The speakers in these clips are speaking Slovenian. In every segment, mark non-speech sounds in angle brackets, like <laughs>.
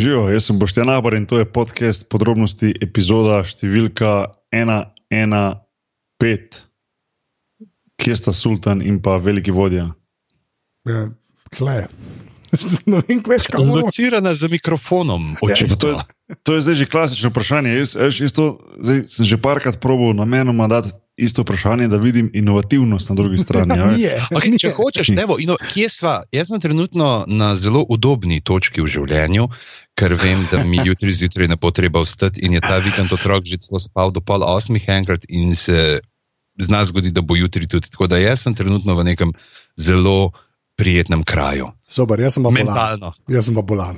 Živijo, jaz sem Boštjan Abar in to je podcast podrobnosti, epizoda številka 115. Kje sta sultan in pa veliki vodja? Ja, Tle. <laughs> ne vem, več kaj moramo. Locirana za mikrofonom, Ja, očitno. to, je, to je zdaj že klasično vprašanje. Jaz, jaz, jaz to, zdaj, sem že parkrat probil namenoma dati isto vprašanje, da vidim inovativnost na drugi strani. a veš. <laughs> Nije, Okay, če nije. <laughs> hočeš, evo, ino, kje sva? Jaz sem trenutno na zelo udobni točki v življenju, ker vem, da mi jutri zjutraj ne bo treba vstati in je ta vikend otrok že celo spal do pol osmih enkrat in se zna zgoditi, da bo jutri tudi. Tako da jaz sem trenutno v nekem zelo prijetnem kraju. Super, jaz sem pa bolan. Mentalno. Jaz sem pa bolan.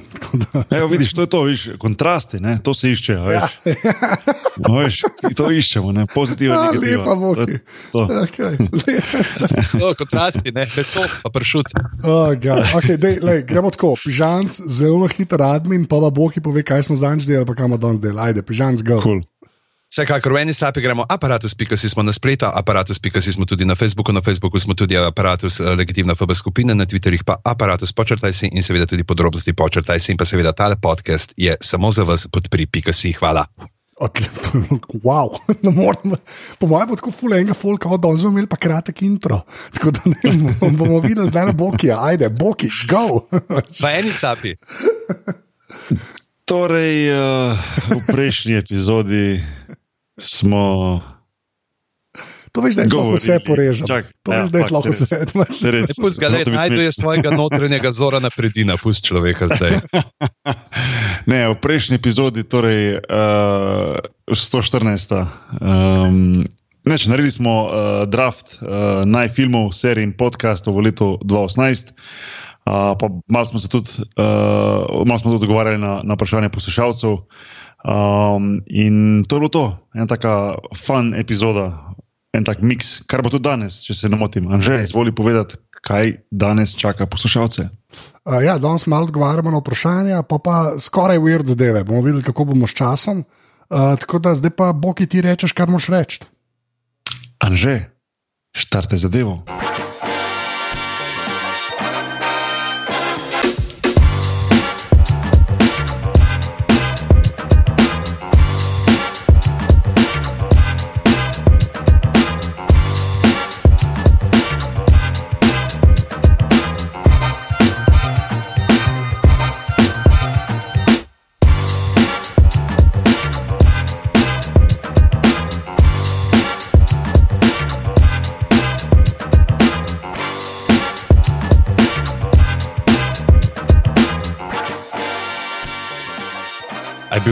Evo, vidiš, to je to, viš, kontrasti, ne? to se išče. a Veš. <laughs> No, veš, to iščemo, ne? pozitivno. Ja, negativno. lepa Boki. To. Okay, lepa. <laughs> No, kontrasti, ne, meso, pa pršut. Oh, God. okay, dej, lej, gremo tako, pižanc, zelo hiter admin, pa pa Boki pove, kaj smo zanj delali, pa kam danes delali. Ajde, pižanc, go. Cool. Vsekakor v eni sapi gremo aparatus.si smo na spletu, aparatus.si smo tudi na Facebooku, na Facebooku smo tudi aparatus eh, legitimna FB skupina, na Twitterih pa aparatus počrtaj si in seveda tudi podrobnosti počrtaj si in pa seveda tale podcast je samo za vas podpri.si. Hvala. Wow. <laughs> Ne morem, po mojem tako ful enega folka, od danes bomo imeli pa kratek intro. <laughs> Tako da ne bomo, bomo videli zdaj na Boki, ajde, Boki, go. V eni sapi. <laughs> Torej, uh, <laughs> v prejšnji epizodi smo. To veš, da je lahko vse porežem. Čak, To ja, veš, da je lahko vse. Se res, Ne pusti ga, le, najdu je svojega notranjega zora na predina, pusti človeka zdaj. <laughs> Ne, v prejšnji epizodi, torej uh, 114. Um, neč, naredili smo uh, draft uh, najfilmov, serij in podcastov v letu 2018. Uh, pa malo smo se tudi, uh, malo smo tudi odgovarjali na, na vprašanje poslušalcev. Um, in to je bilo to, ena taka fun epizoda, en tak miks, kar bo tudi danes, če se ne motim. Anže, izvoli povedati, kaj danes čaka poslušalce. Uh, ja, danes malo odgovarjamo na vprašanja, pa pa skoraj weird zadeve. Bomo videli, kako bomo s časom. Uh, tako da zdaj pa, Boki, ti rečeš, kar moš reči. Anže, štarte zadevo.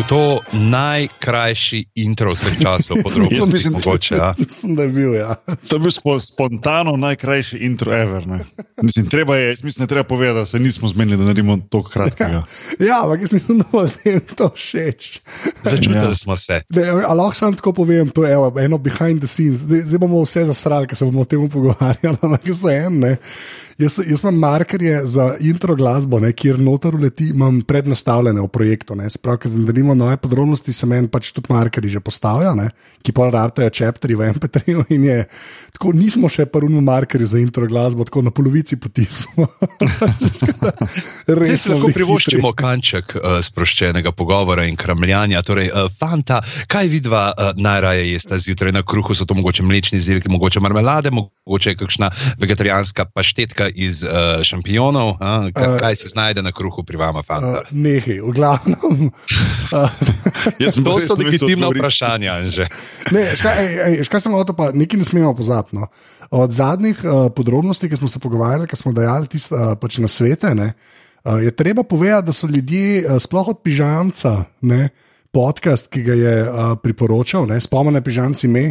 To najkrajši intro vseh časov, podrobnosti <laughs> mislim, mogoče. Ja. <laughs> Mislim, da je bil, ja. To je bil spo, spontano najkrajši intro ever. Ne? Mislim, treba je, mislim, da treba povedati, da se nismo zmenili, da naredimo to kratkega. <laughs> Ja, ampak jaz mislim, da bo ljudem to všeč. Začutili Ja. ja. smo se. Lahko samo tako povem, to je evo, eno behind the scenes. Zdaj, zdaj bomo vse zastrali, ker se bomo o tem pogovarjali. ampak jaz sem en, ne. Jaz, jaz imam markerje za intro glasbo, ne, kjer noter uleti, imam prednastavljene v projektu. Pravi, ker naredimo nove podrobnosti, se meni pač tudi markerji že postavijo, ne, ki pa ratajo čepteri v MP3. in je Tako nismo še prvemu markerju za intro glasbo, tako na polovici poti smo. <laughs> Res lahko privoščimo hitri. kanček uh, sproščenega pogovora in kramljanja. Torej, uh, fanta, kaj vidva uh, najraje jesta zjutraj na kruhu? So to mogoče mlečni izdelki, mogoče marmelade, mogoče kakšna vegetarijanska paštetka iz uh, šampionov. Uh, kaj, Eh, kaj se znajde na kruhu pri vama, fanta? Uh, Nehi, v glavnem. <laughs> Uh, To so legitimna vprašanja, že. <laughs> Ne, škaj, ej, ej, škaj sem hotel, pa nekaj ne smemo pozabiti. No. Od zadnjih uh, podrobnosti, ki smo se pogovarjali, ki smo dajali tiste uh, pač na svete, ne, uh, je treba povedati, da so ljudje, uh, sploh od pižamca, ne, podcast, ki ga je uh, priporočal, spomne pižamci me.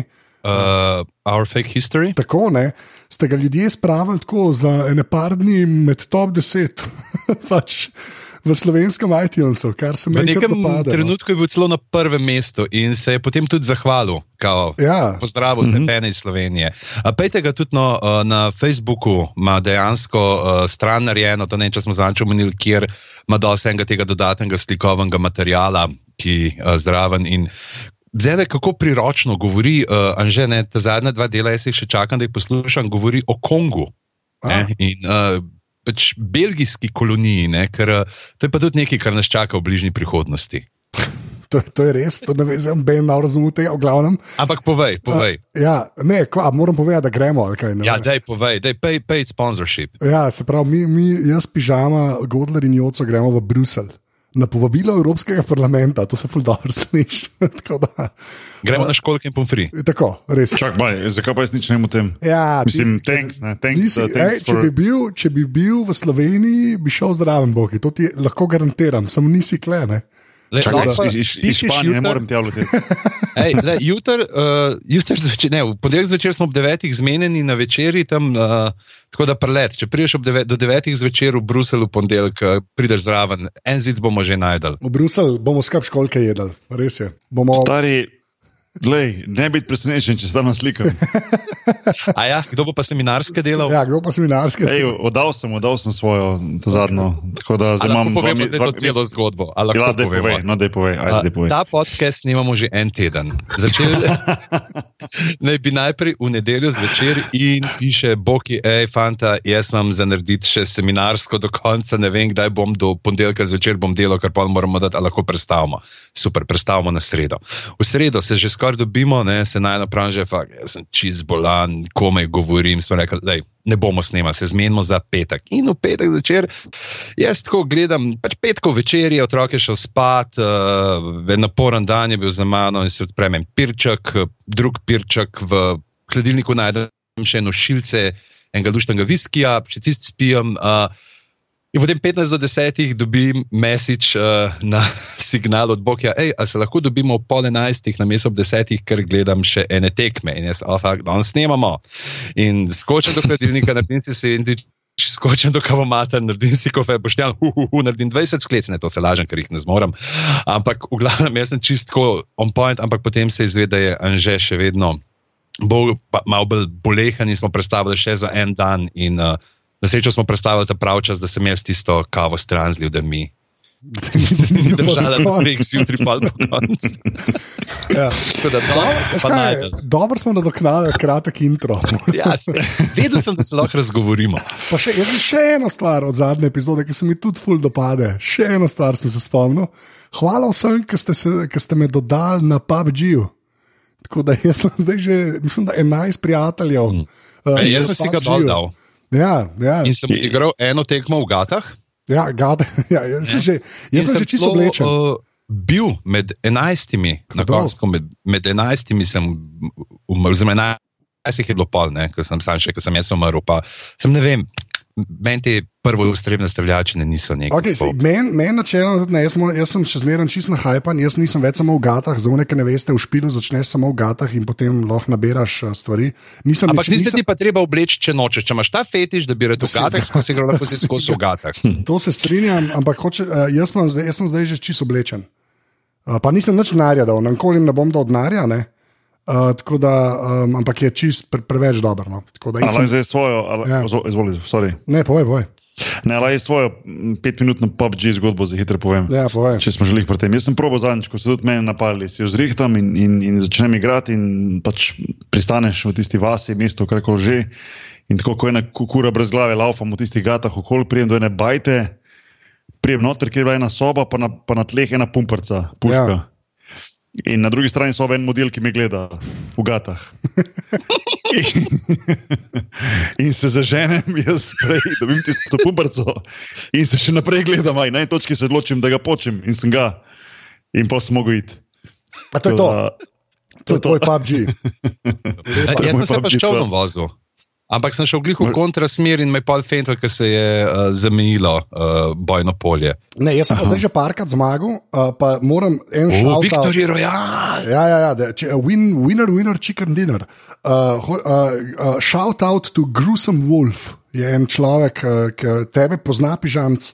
Uh, our fake history? Tako, ne, ste ga ljudje spravili tako za ene par dni med top 10 <laughs> pač v slovenskem iTunesu, kar se V mi nekem dopada. no. trenutku je bil celo na prvem mestu in se je potem tudi zahvalil. Kao, Ja. Pozdravil vse mm -hmm. iz Slovenije. A Pejte ga tudi no, uh, na Facebooku, ima dejansko uh, stran narejeno, to ne če smo zanč omenili, kjer ima dosti enega tega dodatnega slikovnega materiala, ki uh, zraven. In zdaj, kako priročno govori, uh, Anže, ne, ta zadnja dva dela, jaz jih še čakam, da jih poslušam, govori o Kongu. Ne, in, uh, pač belgijski koloniji, ne, ker uh, to je pa tudi nekaj, kar nas čaka v bližnji prihodnosti. To, to je res, to ne vem, ben malo razumem tega, v glavnem. Ampak povej, povej. Uh, ja, ne, kva, moram povedati, da gremo. Kaj, ja, daj, povej, daj, pay, pay sponsorship. Ja, se pravi, mi, mi jaz, pižama, Godler in Joco gremo v Bruselj. Na povabilo Evropskega parlamenta, to se fuldoor <laughs> sliši. Gremo na školke in pomfri. Tako, res. Čak, baj, zakaj pa jaz nič ne tem? Ja, Mislim, thanks, ne, thanks, nisi, uh, thanks ej, če, for- bi bil, če bi bil v Sloveniji, bi šel zraven, Boki, to ti lahko garantiram, samo nisi klene. Le, Čakaj, pa iz, iz, iz Španije ne morem tja vleteti. <laughs> Ej, le, jutr, uh, jutr zvečer, ne, v ponedeljek zvečer smo ob devetih zmenjeni na večerji, tam, uh, tako da prelet. Če prideš ob deve, do devetih zvečer v Bruselj v ponedeljek, uh, prideš zraven, en zid bomo že najdel. V Bruselj bomo skrb školke jedli, res je. Bomo, Stari, glej, ne biti presenečen, če se tam naslikam. <laughs> A ja, kdo bo pa seminarske delal? ja, kdo pa seminarske? Ej, oddal sem, oddal sem svojo zadnjo. Tako da zdaj imam dva povemo me- zdaj dva celo mes- zgodbo? Ja, daj povej, no, daj povej, ajde, povej. Ta podcast snemamo že en teden. Začeli <laughs> naj bi najprej v nedeljo zvečer in piše: Boki, hej, fanta, jaz imam za narediti še seminarsko do konca, ne vem, kdaj bom do ponedeljka zvečer bom delal, kar pa moramo dati, a lahko predstavimo. Super, predstavimo na sredo. V sredo se že skoraj dobimo, ne, se naj napravim že, fakt, jaz sem čist bolan, komaj govorim, smo rekli, da ne bomo snemali, se zmenimo za petek. In v petek zvečer jaz tako gledam, pač petkov večer je otroke šel spat, uh, naporen dan je bil za mano in se odprem en pirček, drug pirček v hladilniku najdem še eno šilce enega luštnega viskija, še tisti spijem. Uh, In potem 15 do 10 dobim mesič uh, na <laughs> signal od Bokja, hej, ali se lahko dobimo ob pol enajstih, na mesto ob desetih, ker gledam še ene tekme. In jaz, oh, fuck, danes snemamo. In skočim do hladilnika, naredim si sendvič, skočim do kavomata, naredim si kofe, boštjan, hu, hu, hu, naredim 20 sklec, ne to se lažem, ker jih ne zmorem. Ampak v glavnem, jaz sem čistko on point, ampak potem se izve, da je Anže še vedno bolj, pa, malo bolj bolehan in smo predstavili še za en dan. In, uh, Na srečo smo predstavili ta prav čas, da sem jaz tisto kavo stran zlil, da mi ni <laughs> držala do treh zjutraj pa do konca. Ja. Da najdel. Dobro smo nadoknadili kratek intro. <laughs> Ja, vedel sem, da se lahko razgovorimo. Pa še, jaz bi še eno stvar od zadnje epizode, ki se mi tudi ful dopade. Še eno stvar sem se spomnil. Hvala vsem, ki ste, se, ki ste me dodali na PUBG-ju. Tako da jaz sem zdaj že, mislim, da 11 prijateljev. Mm. Uh, Ej, jaz sem si ga dol dal. Ja, ja, In sem igral eno tekmo v Gatah. ja, gade, <laughs> ja jaz sem že, jaz sem že čisto oblečen. uh, bil med enajstimi, na Kdo? koncu med, med enajstimi sem umrl, oziroma enajstih je bilo pol, ne, ker sem sam še, ker sem jaz umrl. Pa sem ne vem, meni te prvo ustrebne streljačine niso nekaj. Okay, Meni men načelno tudi ne, jaz, mo- jaz sem še zmeraj čist na hajpan, jaz nisem več samo v gatah, za nekaj ne veste, v špilu začneš samo v gatah in potem lahko nabiraš stvari. Nisem Ampak nič- nisem- ti pa treba obleči, če nočeš. Če imaš ta fetiš, da bi rad v gatah, skozi igro lahko si skozi v gatah. <laughs> To se strinjam, ampak hoče, jaz, zdaj, jaz sem zdaj že čisto oblečen. Pa nisem nič denarja dal, nikoli ne bom dal denarja. ne. Uh, tako da, um, ampak je čist pre, preveč dober. No. Ali sem, zdaj svojo, ali, Ja. izvoli, sorry. ne, povej, povej. Ne, ali svojo mm, petminutno PUBG zgodbo za hitro povem. Ja, povej. Če smo želeli pri tem. Jaz sem probo zadnjič, ko so tudi meni napadli, si jo zrihtam in, in, in začnem igrati, in pač pristaneš v tisti vasi, mesto, kar koli že. In tako, ko ena kukura brez glave laufam v tistih gatah okoli, prijem do ene bajte, prijem noter, kjer je bila ena soba, pa na, pa na tleh ena pumprca, puška. Ja. In na drugi strani sobe en model, ki me gleda v gatah. In, <laughs> in se zaženem, jaz prej dobim tisto pumprco in se še naprej gledam, aj na eni točki se odločim, da ga počem in sem ga. In pa sem mogel iti. A to je to, Da, to je tvoj PUBG. <laughs> Ja, jaz sem se pa s čovnom vozil. Ampak sem šel v gliho kontrasmer in me je pol fental, ker se je uh, zamejilo uh, bojno polje. Ne, jaz sem pa zdaj že parkrat zmagal, uh, pa moram en O, šal. Viktor rojal! Ja, ja, ja da, če, win, winner, winner, chicken dinner. Uh, uh, uh, shout out to Gruesome Wolf, je en človek, uh, ki tebe pozna, pižamc.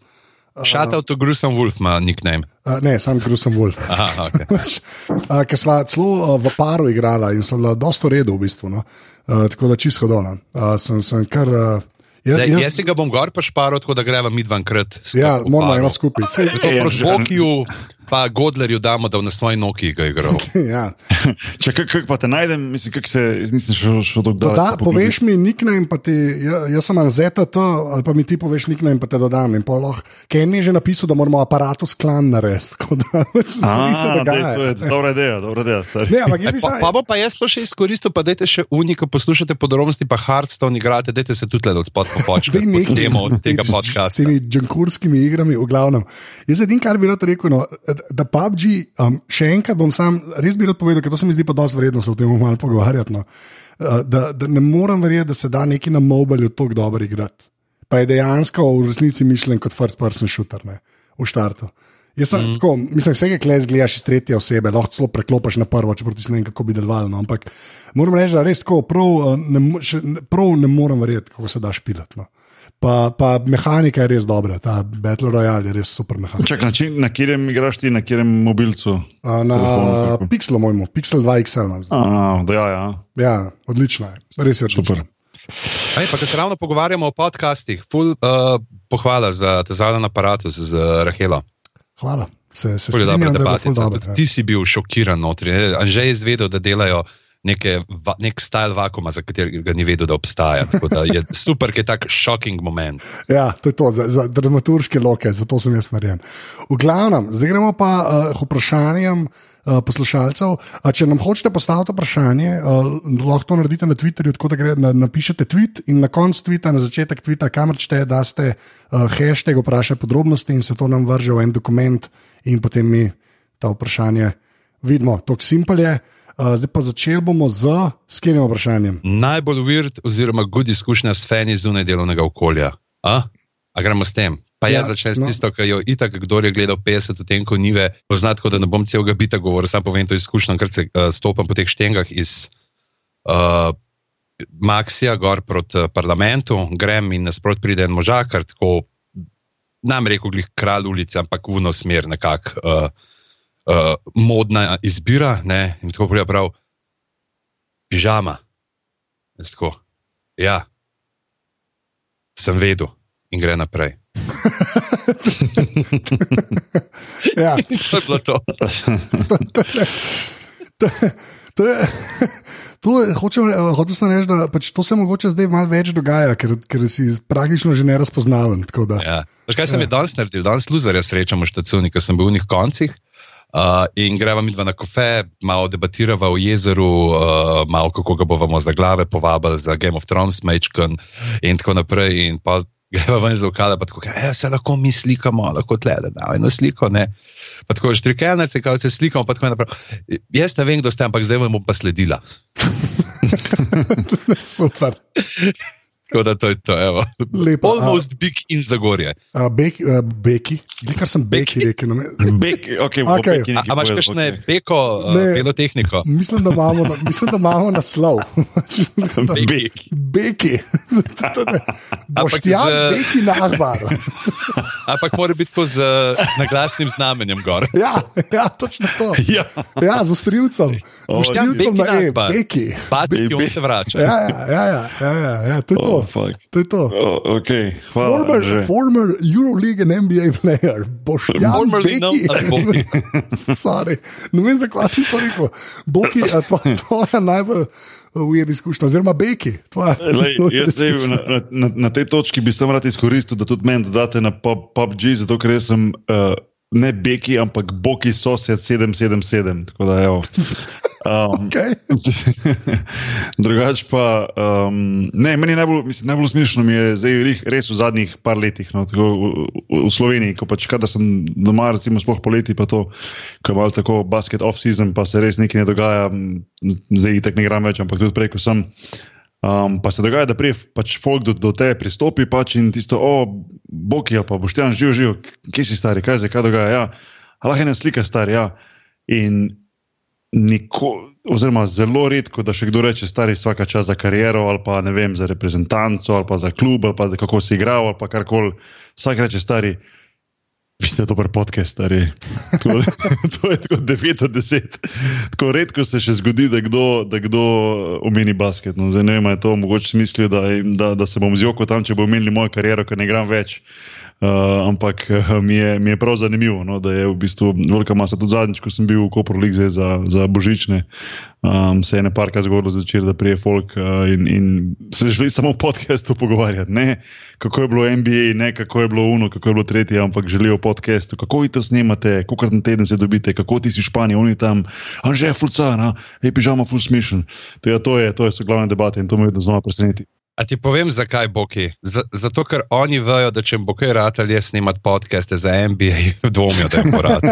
Shout out to Gruesome Wolf, ima nickname. Uh, ne, sam Gruesome Wolf. <laughs> Aha, okay. <laughs> uh, Ker smo celo uh, v paru igrala in sem bila dosta redo v bistvu. No? Uh, tako da čisto hodona. Uh, sem, sem kar. Uh, jaz, Daj, jaz si ga bom gor pa šparil, tako da greva mi dvankrat. ja, moramo eno skupaj. Zdaj Ej, proti Anže, Bokiju, pa Godlerju damo, da na svoji noki ga igra. <laughs> ja. Če kako pa te najdem, mislim, kako se nisem šel, šel do Da, da, poveš mi nickname, pa ti, ja, jaz sem ZTT, ali pa mi ti poveš nickname, pa te dodam. In Ken mi je že napisal, da moramo aparatus klan narediti. <laughs> Tako da stvari se dej, to dogajajo. je dobra ideja, dobra ideja. stari. Ne, ampak Pa, se. pa bom pa jaz to še izkoristil, pa dajte še unika, poslušate podrobnosti, pa Hearthstone igrate, dajte se tudi le spod popočka. Daj nekaj Temo od <laughs> tega s podcasta. temi džankurskimi igrami, v glavnem. Jaz edino, kar bi rad rekel, no, da PUBG, um, še enkrat bom sam, res bi rad povedal, ker to se mi zdi pa dosti vredno se o tem malo pogovarjati. No. Uh, Da, da ne morem verjeti, da se da neki na mobilu tako dobro igrati. Pa je dejansko v resnici mišljen kot first person shooter, ne, v štartu. Jaz sem mm. tako, mislim, vse, kar gledaš iz tretje osebe, lahko celo preklopiš na prvo, če ti ne vem, kako bi delovalo. No. Ampak moram reči, da res tako, prav, uh, ne, mo- še, ne- prav ne morem verjeti, kako se da špilati. No. Pa, pa mehanika je res dobra, ta Battle Royale je res super mehanika. Čak, na, čim, na katerem igraš ti, na katerem mobilcu? A, Na Telefonu? Pixelu mojemu, Pixel 2 XL imam zdaj. A, da, ja, ja. Ja, odlično je, res je odlično. Super. Ej, pa, ko se ravno pogovarjamo o podcastih, ful uh, pohvala za ta zalen aparatus z uh, Rahelo. Hvala. Se, se strinjam, da je bilo dobro, ja. ti si bil šokiran notri. ne. Anže je izvedel, da delajo neke, va, nek stil vakuma, za katerega ni vedel, da obstaja. Tako da je <laughs> super, ker je tak shocking moment. Ja, to je to, za, za dramaturške loke, zato sem jaz narejen. V glavnem, zdaj gremo pa uh, k vprašanjem uh, poslušalcev. A če nam hočete postaviti vprašanje, uh, lahko to naredite na Twitterju, tako da gre, na, napišete tweet in na koncu tvita, na začetek tvita, kamor čete, da ste uh, hashtag vprašaj podrobnosti in se to nam vrže v en dokument in potem mi ta vprašanje vidimo. Tako simpel je. Uh, zdaj pa začeli bomo z sklenjenim vprašanjem. Najbolj weird oziroma good izkušnja s fani zunaj delovnega okolja. A, A gremo s tem. Pa Ja, jaz začnem s no. tisto, kar je itak, kdo je gledal 50 odtenkov nive, pozna tako, da ne bom celega bita govoril, sam povem to izkušnjo, ker se uh, stopam po teh štengah iz uh, Maxija gor proti uh, parlamentu, grem in nasprot pride en možakar, tako nam rekel, glih kralj ulice, ampak v uno smer nekako. Uh, Uh, modna izbira, ne, in tako pravi, prav, pižama. Jaz Tako, ja, sem vedel in gre naprej. Ja. <laughs> To je bilo to. To je, to je, hočem, eh, hotel sem reči, da pač to se mogoče zdaj malo več dogaja, ker, ker si praktično že nerazpoznaven. tako da. Ja. Veš, kaj sem ja. danes naredil? Danes luzarja srečamo v štacuni, ker sem bil v njih koncih. Uh, in greva mi dva na kafe, malo debatirava o jezeru, uh, malo kako ga bomo za glave povabili za Game of Thrones, Mečken in tako naprej. In pa <laughs> greva ven iz lokala, pa tako, ja, se lahko mi slikamo, lahko tle, da da eno sliko. Ne? Pa tako, štrikelnice, kako se slikamo, pa tako naprej. Jaz ne vem, kdo ste, ampak zdaj vam bom pa sledila. <laughs> Super. <laughs> Tako da to je to, evo. Lepo, a- Almost big in Zagorje. Bek, beki, Glej, kar sem beki, Beki. rekel. No, me- Bek, okay, Okej. okay. A, a imaš kakšne okay. beko, Ne. belo tehniko? mislim, da imamo, na- mislim, da imamo naslov. Bek. <laughs> Beki. <laughs> Boštjan, z- beki nahbar. <laughs> Ampak mora biti tako z naglasnim znamenjem gor. Ja, ja, točno to. Ja. Ja, z ostrilcem. Z O, ostrilcem Beki na E, Nahbar. beki. Patik, ki se vrača. Ja, ja, ja, ja, ja, ja, ja, to je to. Oh, fuck. To je to. Oh, okay. Hvala, Former, Anže. former Euroleague and NBA player, Formerly known as Boki. <laughs> Sorry, ne vem, zakaj sem to rekel. Boki, tvoja, tvoja najbolj ujed izkušnja, oziroma Beki. Tvoja, Lej, jaz zdaj, na, na, na tej točki bi sem rad izkoristil, da tudi meni dodate na pub, PUBG, zato ker sem uh, ne Beki, ampak Boki sosed 777. Tako da, evo. Um, <laughs> Okay. <laughs> Drugač pa, um, ne, meni najbolj, mislim, najbolj smešno mi je zdaj res v zadnjih par letih, no, tako v, v, Sloveniji, ko pač kadar sem doma, recimo sploh poleti, pa to, ko je malo tako basket off-season, pa se res nekaj ne dogaja, zdaj tako ne gram več, ampak tudi prej, ko sem. Um, pa se dogaja, da prej pač folk do, do tebe pristopi pač in tisto, o, Boki ali pa boš tam živel, živel, kje si stari, kaj se kaj dogaja. Ja, "A lahko ena slika stari. Ja. In Niko, oziroma zelo redko, da še kdo reče, stari vsaka čas za kariero, ali pa ne vem, za reprezentanco, ali pa za klub, ali pa za kako si igral, ali pa karkoli. Vsak reče, stari, vi ste dober podcast, stari. Tako, <laughs> to je tako 9 od 10. Tako redko se še zgodi, da kdo, da kdo omeni basket. No, zdaj ne vem, ali je to mogoče smislijo, da, da, da se bom zjokal tam, če bo omenili mojo kariero, ker ne igram več. Uh, ampak uh, mi, je, mi je prav zanimivo, no, da je v bistvu velika masa. Tudi zadnjič, ko sem bil v Koperu za, za Božične, um, se je nekaj zgodilo začeti, da prije folk uh, in, in se želi samo v podkastu pogovarjati. Ne kako je bilo NBA, ne kako je bilo UNO, kako je bilo tretje, ampak želijo podkastu. Kako vi to snimate, koliko na teden se dobite, kako ti si v Španiji, oni tam, anže je fulcana, je pižama full smešen. To, to, to so glavne debate in to me vedno znova preseneti. A ti povem, zakaj bo ki? Zato, ker oni vejo, da če bo kaj rad ali jaz snimati podcaste za NBA, <laughs> dvomijo, da je to rad.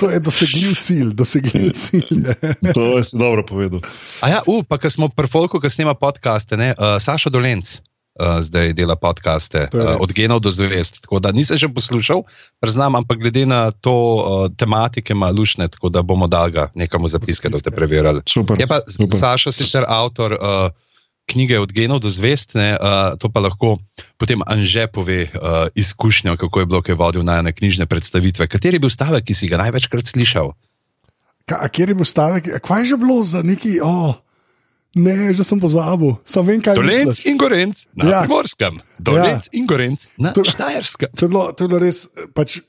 to je dosegljiv cilj, dosegljiv cilj. <laughs> to je si dobro povedal. A ja, up, pa ker smo pri Folku, ki snima podcaste, ne, uh, Saša Dolenc. Uh, zdaj dela podcaste uh, od genov do zvest. Tako da nisem še poslušal, priznam, ampak glede na to uh, tematike ima lušne, tako da bomo dal ga nekam zapiske, da boste preverjali. Super, je pa super. Saša sicer avtor. Uh, knjige od genov do zvest, ne, uh, to pa lahko potem Anže pove uh, izkušnjo, kako je bilo, ki je vodil na ene knjižne predstavitve. Kateri je bil stavek, ki si ga največkrat slišal? Ka, kjer je bil stavek, kaj je že bilo za neki. Oh. Ne, že sem pozabil. Sam vem, kaj je. Dolence in Gorenc na ja. Morskem, Dolence ja. in Gorenc na Štajerskem. To, to, to je bilo res. Pač,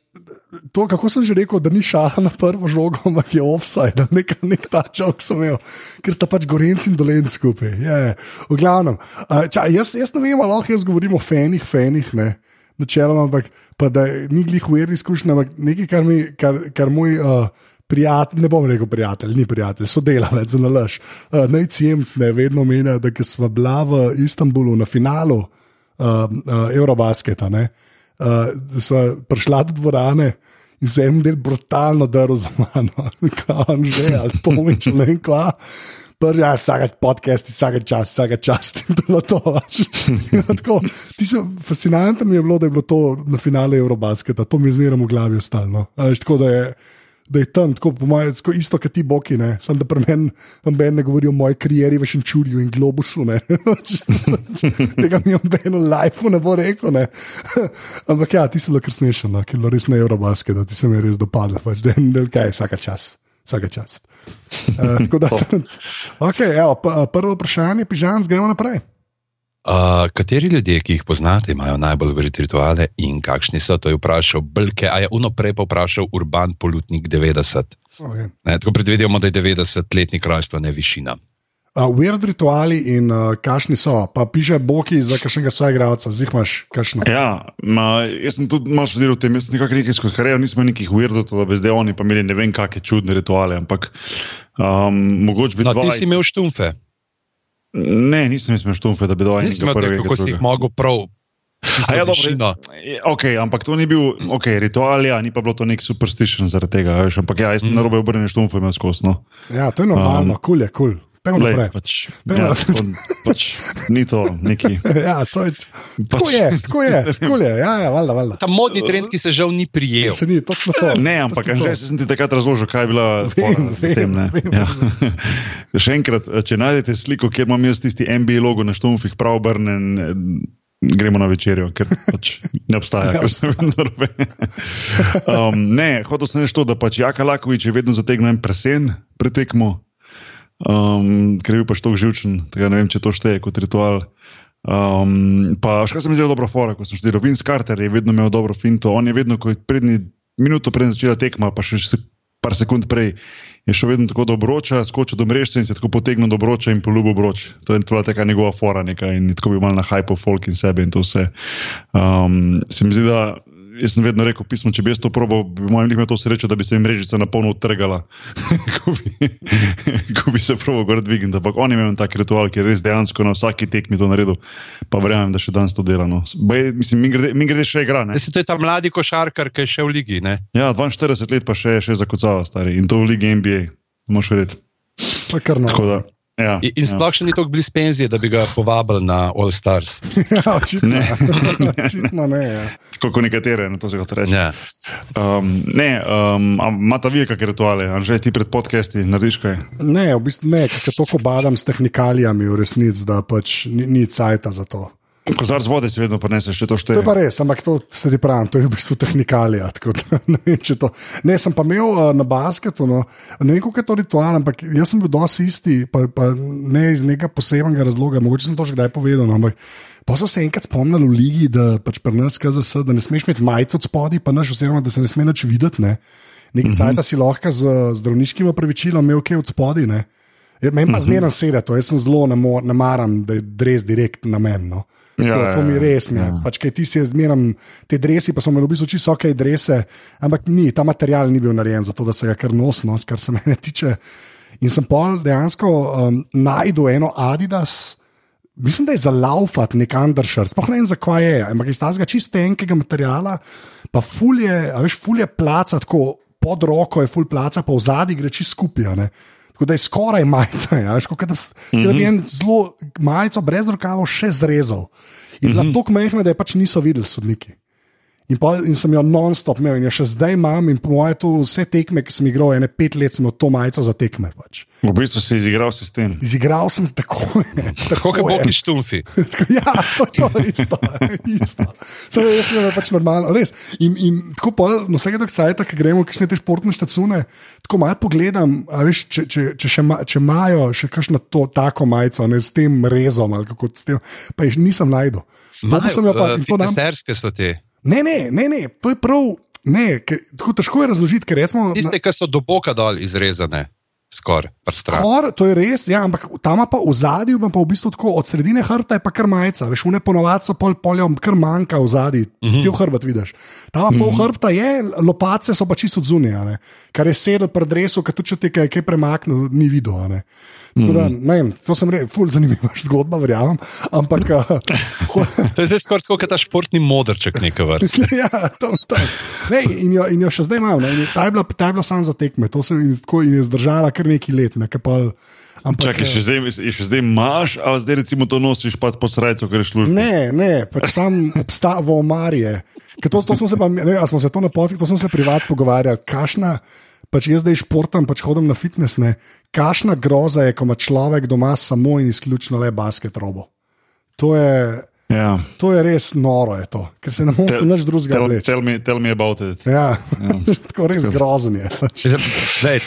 to, kako sem že rekel, da ni šala na prvo žogo, ampak je offside, <laughs> nek, nek ta čovek sem imel, ker sta pač gorenci in dolenci skupaj. Je, v glavnem. Ča, jaz, jaz ne vem, lahko jaz govorim o fenih, fenih, ne. Načeloma, ampak pa, da ni glih uverni izkušnja, ampak nekaj, kar, mi, kar, kar moj uh, prijatelj, ne bom rekel prijatelj, ni prijatelj, sodelavec za nalaž. Uh, Najcijemc ne vedno meni, da smo bila v Istanbulu na finalu uh, uh, Eurobasketa. Ne uh, so prišla do dvorane in se en del brutalno drl za mano, <laughs> kam že, ali pomič, ne vem kva. Prvi, ja, vsak podcast, vsak čas, vsak čas, <laughs> in to je to. tako, ti so fascinantni, mi je bilo, da je bilo to na finale Eurobasketa, to mi je zmeraj v glavi ostalo. Tako da je da je tam tako, po mojem, isto kot ti boki. Sam da pri meni ne govorijo o moji karieri v Šenčurju in Globusu. <laughs> Tega mi je nobeno life ne bo rekel. Ne? <laughs> Ampak ja, ti si lahko smešen, no? ki je res na Eurobasket, da ti se mi res dopadlo. Pač, da je kaj, vsaka čas. Vsaka čas. Uh, da, <laughs> okay, evo, prvo vprašanje, pižam, gremo naprej. Uh, kateri ljudje, ki jih poznate, imajo najbolj verjete rituale in kakšni so? To je vprašal Blke, a je uno prej pa vprašal Urban Polutnik 90. Okay. Ne, tako predvidevamo, da je 90-letni kraljestvo, ne višina. Uh, weird rituali in uh, kakšni so, pa piše Boki za kakšnega svojega igralca, zdaj imaš kakšno. Ja, ma, jaz sem tudi malo študiral v tem, jaz sem nekako nekaj skozi kariero, nismo nekih weirdov, da bi zdaj oni pa imeli ne vem kakšne čudne rituale, ampak um, mogoče bi. No, dva... ti si imel štumfe. Ne, nisem imel štumfe, da bi dal nekaj prvega. Kako si jih mogel prav? Ja, dobro, okay, ampak to ni bil okay, ritual, ja, ni pa bilo to nek superstition zaradi tega. Veš, ampak ja, jaz sem mm. na robe obrnil štumfe, imel skosno. Ja, to je normalno, um, kul je, kul. Lej, pač, ja, on, pač, ni to neki. <laughs> ja, to je, pač, tako je, tako je, tako je. Ja, ja, valda, valda. Ta modni trend, ki se žal ni prijel. Se ni, točno to. Ne, ampak že sem ti takrat razložil, kaj je bila vem, vem, tem. Vem, ja. <laughs> Še enkrat, če najdete sliko, kjer imam jaz tisti MBA logo na štumfih, prav obrnen. Gremo na večerjo, ker pač ne obstaja, ker sem vedno robe. <laughs> Um, ne, hotel sem reči to, da pač Jaka Lakovič je vedno zategnil en presen pretekmo, um, ker je bil pač tako živčen, tega ne vem, če to šteje kot ritual. Um, pa še kaj se mi zdi dobro, fora, ko sem študiral, Vince Carter je vedno imel dobro finto, on je vedno, ko je prednji minuto pred začela tekma, pa še se, par sekund prej, je šel vedno tako do obroča, skočil do mreža in se tako potegnil do obroča in poljubil obroč. To je tvoja taka njegova fora neka in tako bi mal na hypo folk in sebe in to vse. Um, se mi zdi, da jaz sem vedno rekel, pismo, če bi jaz to probal, bi moj lik imel to srečo, da bi se jim mrežica na polno odtrgala, <laughs> ko, bi, ko bi se probal gor dvigniti. Ampak on je imel tak ritual, ki je res dejansko na vsaki tekmi to naredil, pa verjamem, da še danes to dela. No. Baj, mislim, mi grede, mi grede še igra. Mislim, to je ta mladi košarkar, ki je še v ligi. Ne? Ja, 42 let pa še, še zakucava stari in to v ligi NBA, moš reči. Tako da. Ja, in ja. sploh še ni tako blizu penzije, da bi ga povabili na All Stars. <laughs> ja, očitno ne. <laughs> očitno ne ja. Kot nekatere, na to se lahko reče. Ja. Um, ne, um, imata vi kakšne rituale, ali že ti pred podcasti narediš kaj? Ne, v bistvu ne, ker se toliko badam s tehnikalijami v resnici, da pač ni, ni cajta za to. Kozarc vode si vedno prineseš, če to To šteje. je pa res, ampak to se ti pravi, to je v bistvu tehnikalija. da <laughs> Ne, vem, to. ne, sem pa imel uh, na basketu, no, ne vem, kako je to ritual, ampak jaz sem bil dosti isti, pa, pa ne iz nekega posebnega razloga, mogoče sem to že kdaj povedal. No, ampak pa so se enkrat spomnili v ligi, da pač pri nas KZS, da ne smeš imeti majico od spodaj, pa naš, oziroma da se ne sme nič videti. Ne. Nekaj uh -huh. cajt si lahko z zdravniškim opravičilom imel kaj od spodaj. Ja, Meni pa zmeraj sedi to, jaz sem zelo ne, ne maram, da je dres direkt na meni. No. Ja, to, to mi ja, res mi je. ja. Pač, ti si zmeram, te dresi, pa so imeli v bistvu čisto ok drese, ampak ni, ta material ni bil narejen za to, da se ga kar nosno, kar se <laughs> mene tiče. In sem pol dejansko um, najdel eno Adidas. Mislim, da je za laufat nek undershirt, sploh ne vem, zakaj je, ampak iz tega čist tenkega materiala, pa fulje, veš, fulje placa, tako pod roko je ful placa, pa v zadnji gre čist skupaj. Tako da je skoraj majica, ja, kot da, mm -hmm. da bi en zelo majico brez rokavov še zrezal. In bila mm -hmm. tako majhna, da je pač niso videli sodniki. In, pa, in sem jo non-stop imel, in jo še zdaj imam, in po mojem, to vse tekme, ki sem igral, ene pet let sem to majico za tekme. Pač. V bistvu si izigral sistem. Izigral sem tako. <laughs> Tako kot boki štumfi. <laughs> Ja, to, to je isto. <laughs> isto. Samo jaz sem pač normalno, res. In, in tako pol, no, vsake tako cajt, ki gremo, kakšne te športne štacune, tako malo pogledam, veš, če, če, če, še ma, če imajo še kakšno to tako majico, ne s tem rezom ali kako s tem, pa jih nisem najdel. To pa sem jo pa, in to dam. Serske so te. Ne, ne, ne, ne, to je prav. Ne, ker, tako težko je razložiti, ker recimo. Tiste, ki so do boka dol izrezane, skoraj. Skor, to je res, ja, ampak tam pa v zadju, pa v bistvu tako od sredine hrbta je pa kar majica, veš, une ponovadi so pol polja, kar manjka v zadju, uh -huh. cel hrbet vidiš. Tam pa uh -huh. pol hrbta je, lopace so pa čisto zunije, kar je sedel pred drevesom, ker tudi če te kaj, kaj premaknil, ni videl. Tako Da, ne vem, to sem rekel, ful zanimiva <laughs> zgodba, verjamem. Ampak, <laughs> uh, To je zdaj skoraj kot ta športni modrček neke vrste. <laughs> ja, tam, tam. Ne, in, jo, in jo še zdaj imam. ne, Ta je bila, ta je bila samo za tekme, to sem in, tako, in je zdržala kar nekaj let. Ne, ke pa, ampak, Čakaj, eh, še zdaj, še zdaj imaš, a zdaj recimo to nosiš pa pod srajco, ker je služba. Ne, ne, pač sam obstaja v omarje. To, to smo se pa, ne, smo se to na poti, to smo se privat pogovarjali. Kašna, pač jaz zdaj športam, pač hodim na fitness. Ne. Kašna groza je, ko ima človek doma samo in izključno le basket robo. To je, Ja. to je res noro, je to, ker se ne more nič drugega Tell, vleči. tell, me, tell me about it. Ja, <laughs> tako res grozen je. Pač.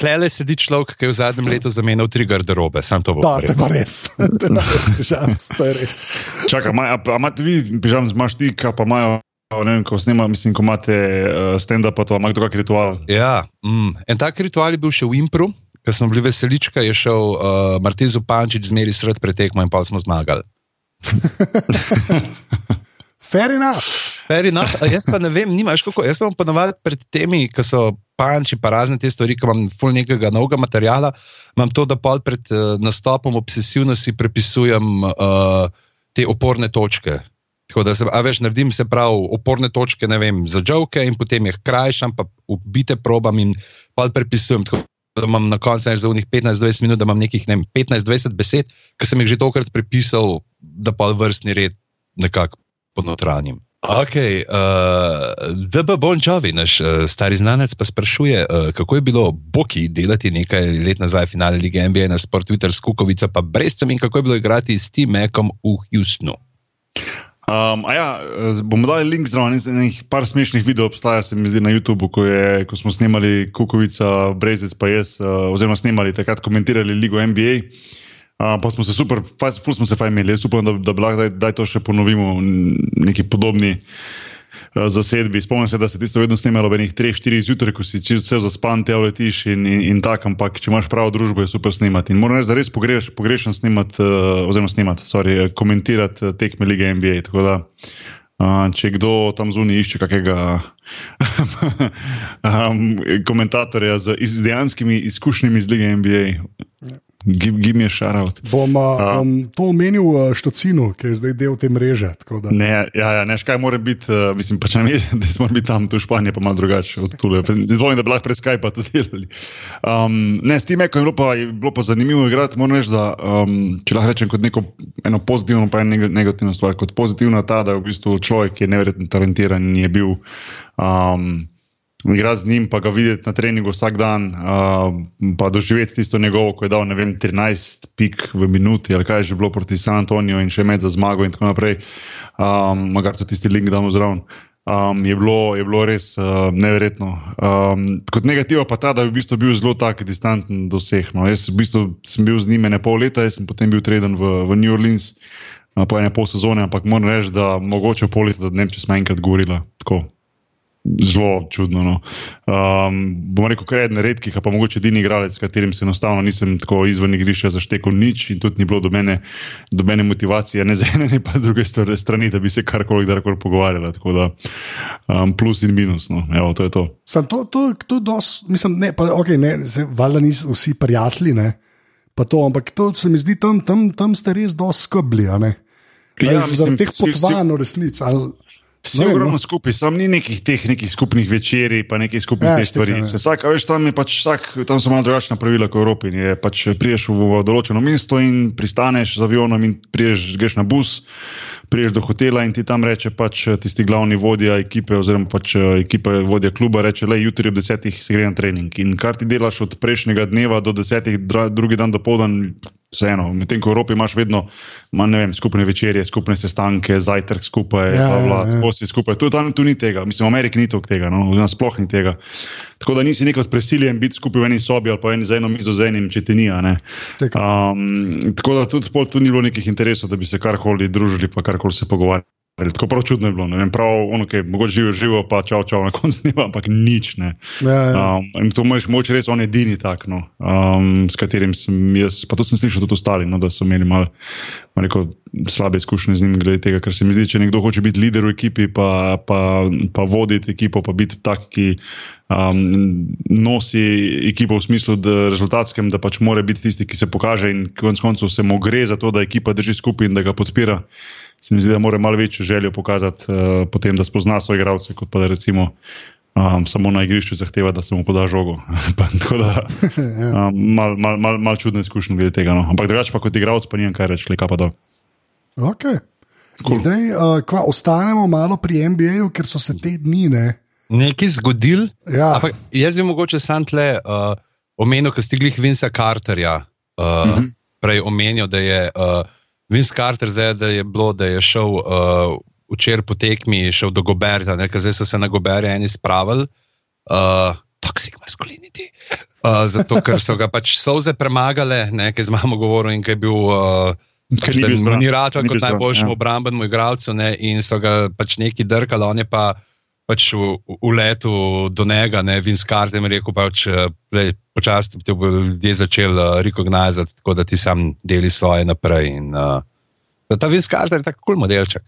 Tlele sedi človek, ki je v zadnjem letu zamenjal tri garderobe, sam to bo. Da, to je povedal. pa res. To je pa res, <laughs> je res. Čakaj, imaš ti, ka pa imajo, vem, ko snema, mislim, ko imate uh, stand-up, pa to ima kdo kak ritual. Ja, mm. en tak ritual je bil še v Impru, ko smo bili veselička, je šel uh, Martin Zupančič zmeri sred pretekmo in pa smo zmagali. <laughs> Fair enough. Fair enough, jaz pa ne vem, nimaš kako. Jaz sem ponovadi pred temi, ki so panči, pa razne te stvari, ki imam ful nekega novega materiala, imam to, da pol pred uh, nastopom obsesivno si prepisujem uh, te oporne točke. Tako da, se, a veš, naredim se prav oporne točke, ne vem, za žoke in potem jih krajšam, pa ubite probam in pol prepisujem. Tako, da imam na koncu za unih 15-20 minut, da imam nekih ne vem, 15-20 besed, ki sem jih že tokrat prepisal, da pa vrstni red nekako ponotranjim. Ok, uh, DB Bon Jovi, naš uh, stari znanec, pa sprašuje, uh, kako je bilo Boki delati nekaj let nazaj finale lige NBA na Sport Twitter s Kukovica, pa brezcem in kako je bilo igrati s Tim Mekom v Houstonu. Um, ja, bomo dali link zraven, nekaj par smešnih videov obstaja, se mi zdi na YouTubu, ko, je, ko smo snemali Kukovica, Brezec, pa jaz, uh, oziroma snemali takrat komentirali ligo NBA. Uh, pa smo se super, ful smo se fajn imeli. Jaz upam, da, da daj, daj to še ponovimo neki podobni uh, zasedbi. Spomnim se, da se tisto vedno snimalo ob enih 3-4 zjutraj, ko si vse zaspan, te letiš in, in, in tako, ampak če imaš pravo družbo, je super snimati. In moram reči, da res pogreš, pogrešam snimati, uh, oziroma snimati, sorry, uh, komentirati tekme lige NBA. Tako da, Uh, če kdo tam zunaj išče kakega <laughs> um, komentatorja z iz, dejanskimi izkušnjami z lige NBA, give, give me a shout out. Bom, uh, bom to omenil uh, Štocinu, ki je zdaj del te mreže. Ne, ja, ja, ne, škaj <laughs> mora biti, uh, mislim, pač ne da smo biti tam, tu v Španiji, pa malo drugače od tule. Zvolim, da bi lahko prek Skypa to delali. Um, ne, s tem je bilo pa, je bilo pa zanimivo igrati, moram reči, da um, če lahko rečem kot neko eno pozitivno, pa eno negativno stvar. Kot pozitivna ta, da je v bistvu človek, ki je neverjetno talentiran in je bil. Um, igrati z njim, pa ga videti na treningu vsak dan, uh, pa doživeti tisto njegovo, ko je dal vem, 13 pik v minuti, ali kaj je že bilo proti San Antoniju in še med za zmago in tako naprej. Um, Magar tudi tisti link damo zraven. Um, je, bilo, je bilo res uh, neverjetno. Um, kot negativa pa ta, da je v bistvu bil zelo tak distanten do vseh. No. Jaz v bistvu sem bil z njim ne pol leta, jaz sem potem bil treden v, v New Orleans uh, po ene pol sezone, ampak moram reči, da mogoče pol leta, da ne če smo enkrat govorili tako zelo čudno. No. Um, bom rekel, kar je eden redkih, pa mogoče edini igralec, s katerim se enostavno nisem tako izven igrišča zaštekel nič in tudi ni bilo do mene, do mene motivacije, ne za ene, ne pa druge strani, da bi se karkoli kdajkoli pogovarjali. Tako da um, plus in minus, no. Evo, to je to. Sam to, to, to dos, mislim, ne, pa, okay, ne, valjda niso vsi prijatelji, ne. Pa to, ampak to se mi zdi, tam, tam, tam ste res dosti skrbli. Ja, Zaradi teh potovanj v resnici. Vse je ogromno no. skupaj, sam ni nekih teh nekih skupnih večerij, pa nekih skupnih ja, stvari. Vsak, veš, tam, pač vsak, tam so malo drugačna pravila kot v Evropi. Pač priješ v, določeno mesto in pristaneš z avionom in priješ, greš na bus, priješ do hotela in ti tam reče pač tisti glavni vodja ekipe oziroma pač ekipe vodja kluba, reče, le jutri ob desetih se gre na trening. In kar ti delaš od prejšnjega dneva do desetih, drugi dan do povdan, vseeno. Medtem ko v Evropi imaš vedno vem, skupne večerje, skupne sestanke, zajtrk skupaj, ja, vlad, ja, ja. skupaj. Tu, tam, tu ni tega, mislim, v Ameriki ni tega, no, sploh ni tega. Tako da nisi nekot presiljen biti skupaj v eni sobi ali pa eni za eno mizo z enim, če ti ni. Um, tako da tudi tu ni bilo nekih interesov, da bi se karkoli družili, pa karkoli se pogovarjali. Tako prav čudno je bilo. Vem, prav, ono, okay, mogoče živijo, živijo, pa čau, čau, na koncu dneva, ampak nič. Ja, ja. Um, in to moče res on edini tak, no, um, s katerim sem jaz, pa to sem slišal tudi ostali, no, da so imeli malo mal slabe izkušnje z njim, glede tega, ker se mi zdi, če nekdo hoče biti lider v ekipi, pa, pa, pa voditi ekipo, pa biti tak, ki um, nosi ekipo v smislu, da rezultatskem, da pač mora biti tisti, ki se pokaže in konec koncev se mu gre za to, da ekipa drži skupaj in da ga podpira se mi zdi, da mora malo večjo željo pokazati, uh, potem, da spozna svoje igralce, kot pa da recimo. Um, samo na igrišču zahteva, da se mu poda žogo. <laughs> Tako da <laughs> ja. um, malo mal, mal, mal čudno izkušnjo glede tega. No. Ampak drugače, pa kot igralec, pa nijem kaj reči, kaj pa da. Okay. Cool. Zdaj, uh, kva, ostanemo malo pri NBA-ju, ker so se te dni ne. Nekaj zgodil. Ja. Jaz bi mogoče sam tle uh, omenil, ker ste glih Vinca Carterja uh, uh mhm. -huh. prej omenil, da je. Uh, Vince Carter, zdaj, da je bilo, da je šel uh, včeraj po tekmi, šel do Goberta, zdaj so se na Goberje eni spravili, uh, toxic masculinity. Uh, zato, ker so ga pač soze premagale, nekaj z mamo govoril in kaj je bil. Uh, Ker ni bil rado, kot najboljšemu ja. obrambnemu igralcu, ne, in so ga pač neki drkali, on je pa pač v, v letu do njega, ne, Vince Carter, jim rekel, pač, počasi ti bodo ljudje začeli uh, rekognizirati, tako da ti sam deli svoje naprej. In, uh, ta Carter je tako kul cool modelček.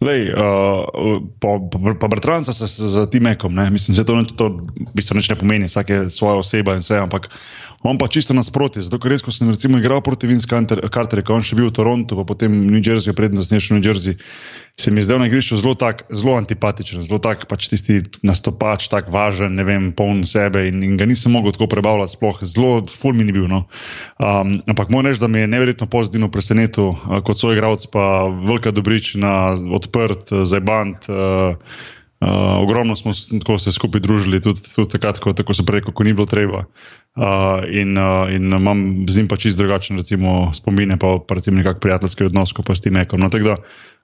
Lej, uh, pa pa bratranca se z Timekom, ne? mislim, da to, to v bistvu ne pomeni, vsak je svoja oseba in vse, ampak on pa čisto nasprotje. Zato, ker res, ko sem recimo igral proti Vince Carterju, ko on še bil v Torontu, pa potem v New Jerseyju, predtem znašel v New Jersey, se mi je zdel na igrišču zelo, tak, zelo antipatičen, zelo tak, pač tisti nastopač, tako važen, ne vem, poln sebe in, in ga nisem mogel tako prebavljati, sploh zelo fulmin je bil. No. Um, ampak moram reči, da me je neverjetno pozitivno presenetil kot svoj igralec, pa velika dobričina, odprt, zajbant. Uh, Uh, ogromno smo se skupaj družili, tudi, tudi takrat, ko, tako se prej, ko ni bilo treba. Uh, in, uh, in imam z njim pa čist drugačen, recimo, spomine, pa, recimo nekakšen prijateljski odnos, ko pa s tem nekom. No, tako da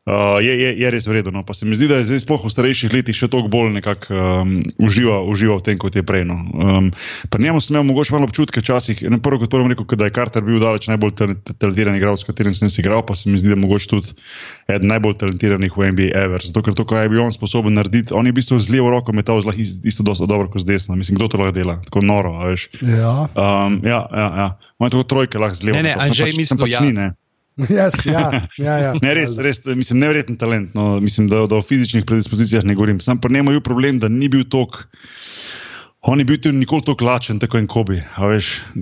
Uh, je, je, je res vredno. No. Pa se mi zdi, da je zdaj, sploh v starejših letih, še toliko bolj nekako um, uživa, uživa v tem, kot je prej. No. Um, pri njemu sem imel mogoče malo občutke, včasih, ne prvo kot prvo rekel, da je Carter bil daleč najbolj talentiran igralec, s katerim sem se igral, pa se mi zdi, da je mogoče tudi eden najbolj talentiranih v NBA ever. Zato, ker to, kar je bil on sposoben narediti, on je v bistvu z levo roko metal zlah isto dosto dobro kot z desno. Mislim, kdo to lahko dela, tako noro, veš. Ja. Um, ja, ja, ja. On je tako trojke lahko z levo. Ne, ne, Anžej, pač, mislim, pač ni, ne. <laughs> Yes, ja, ja, ja. Ne, res, res, mislim, nevreten talent. No, mislim, da, da o fizičnih predispozicijah ne govorim. Sam pa ne imel problem, da ni bil tok. On je bil tudi nikoli tako lačen, tako in Kobi.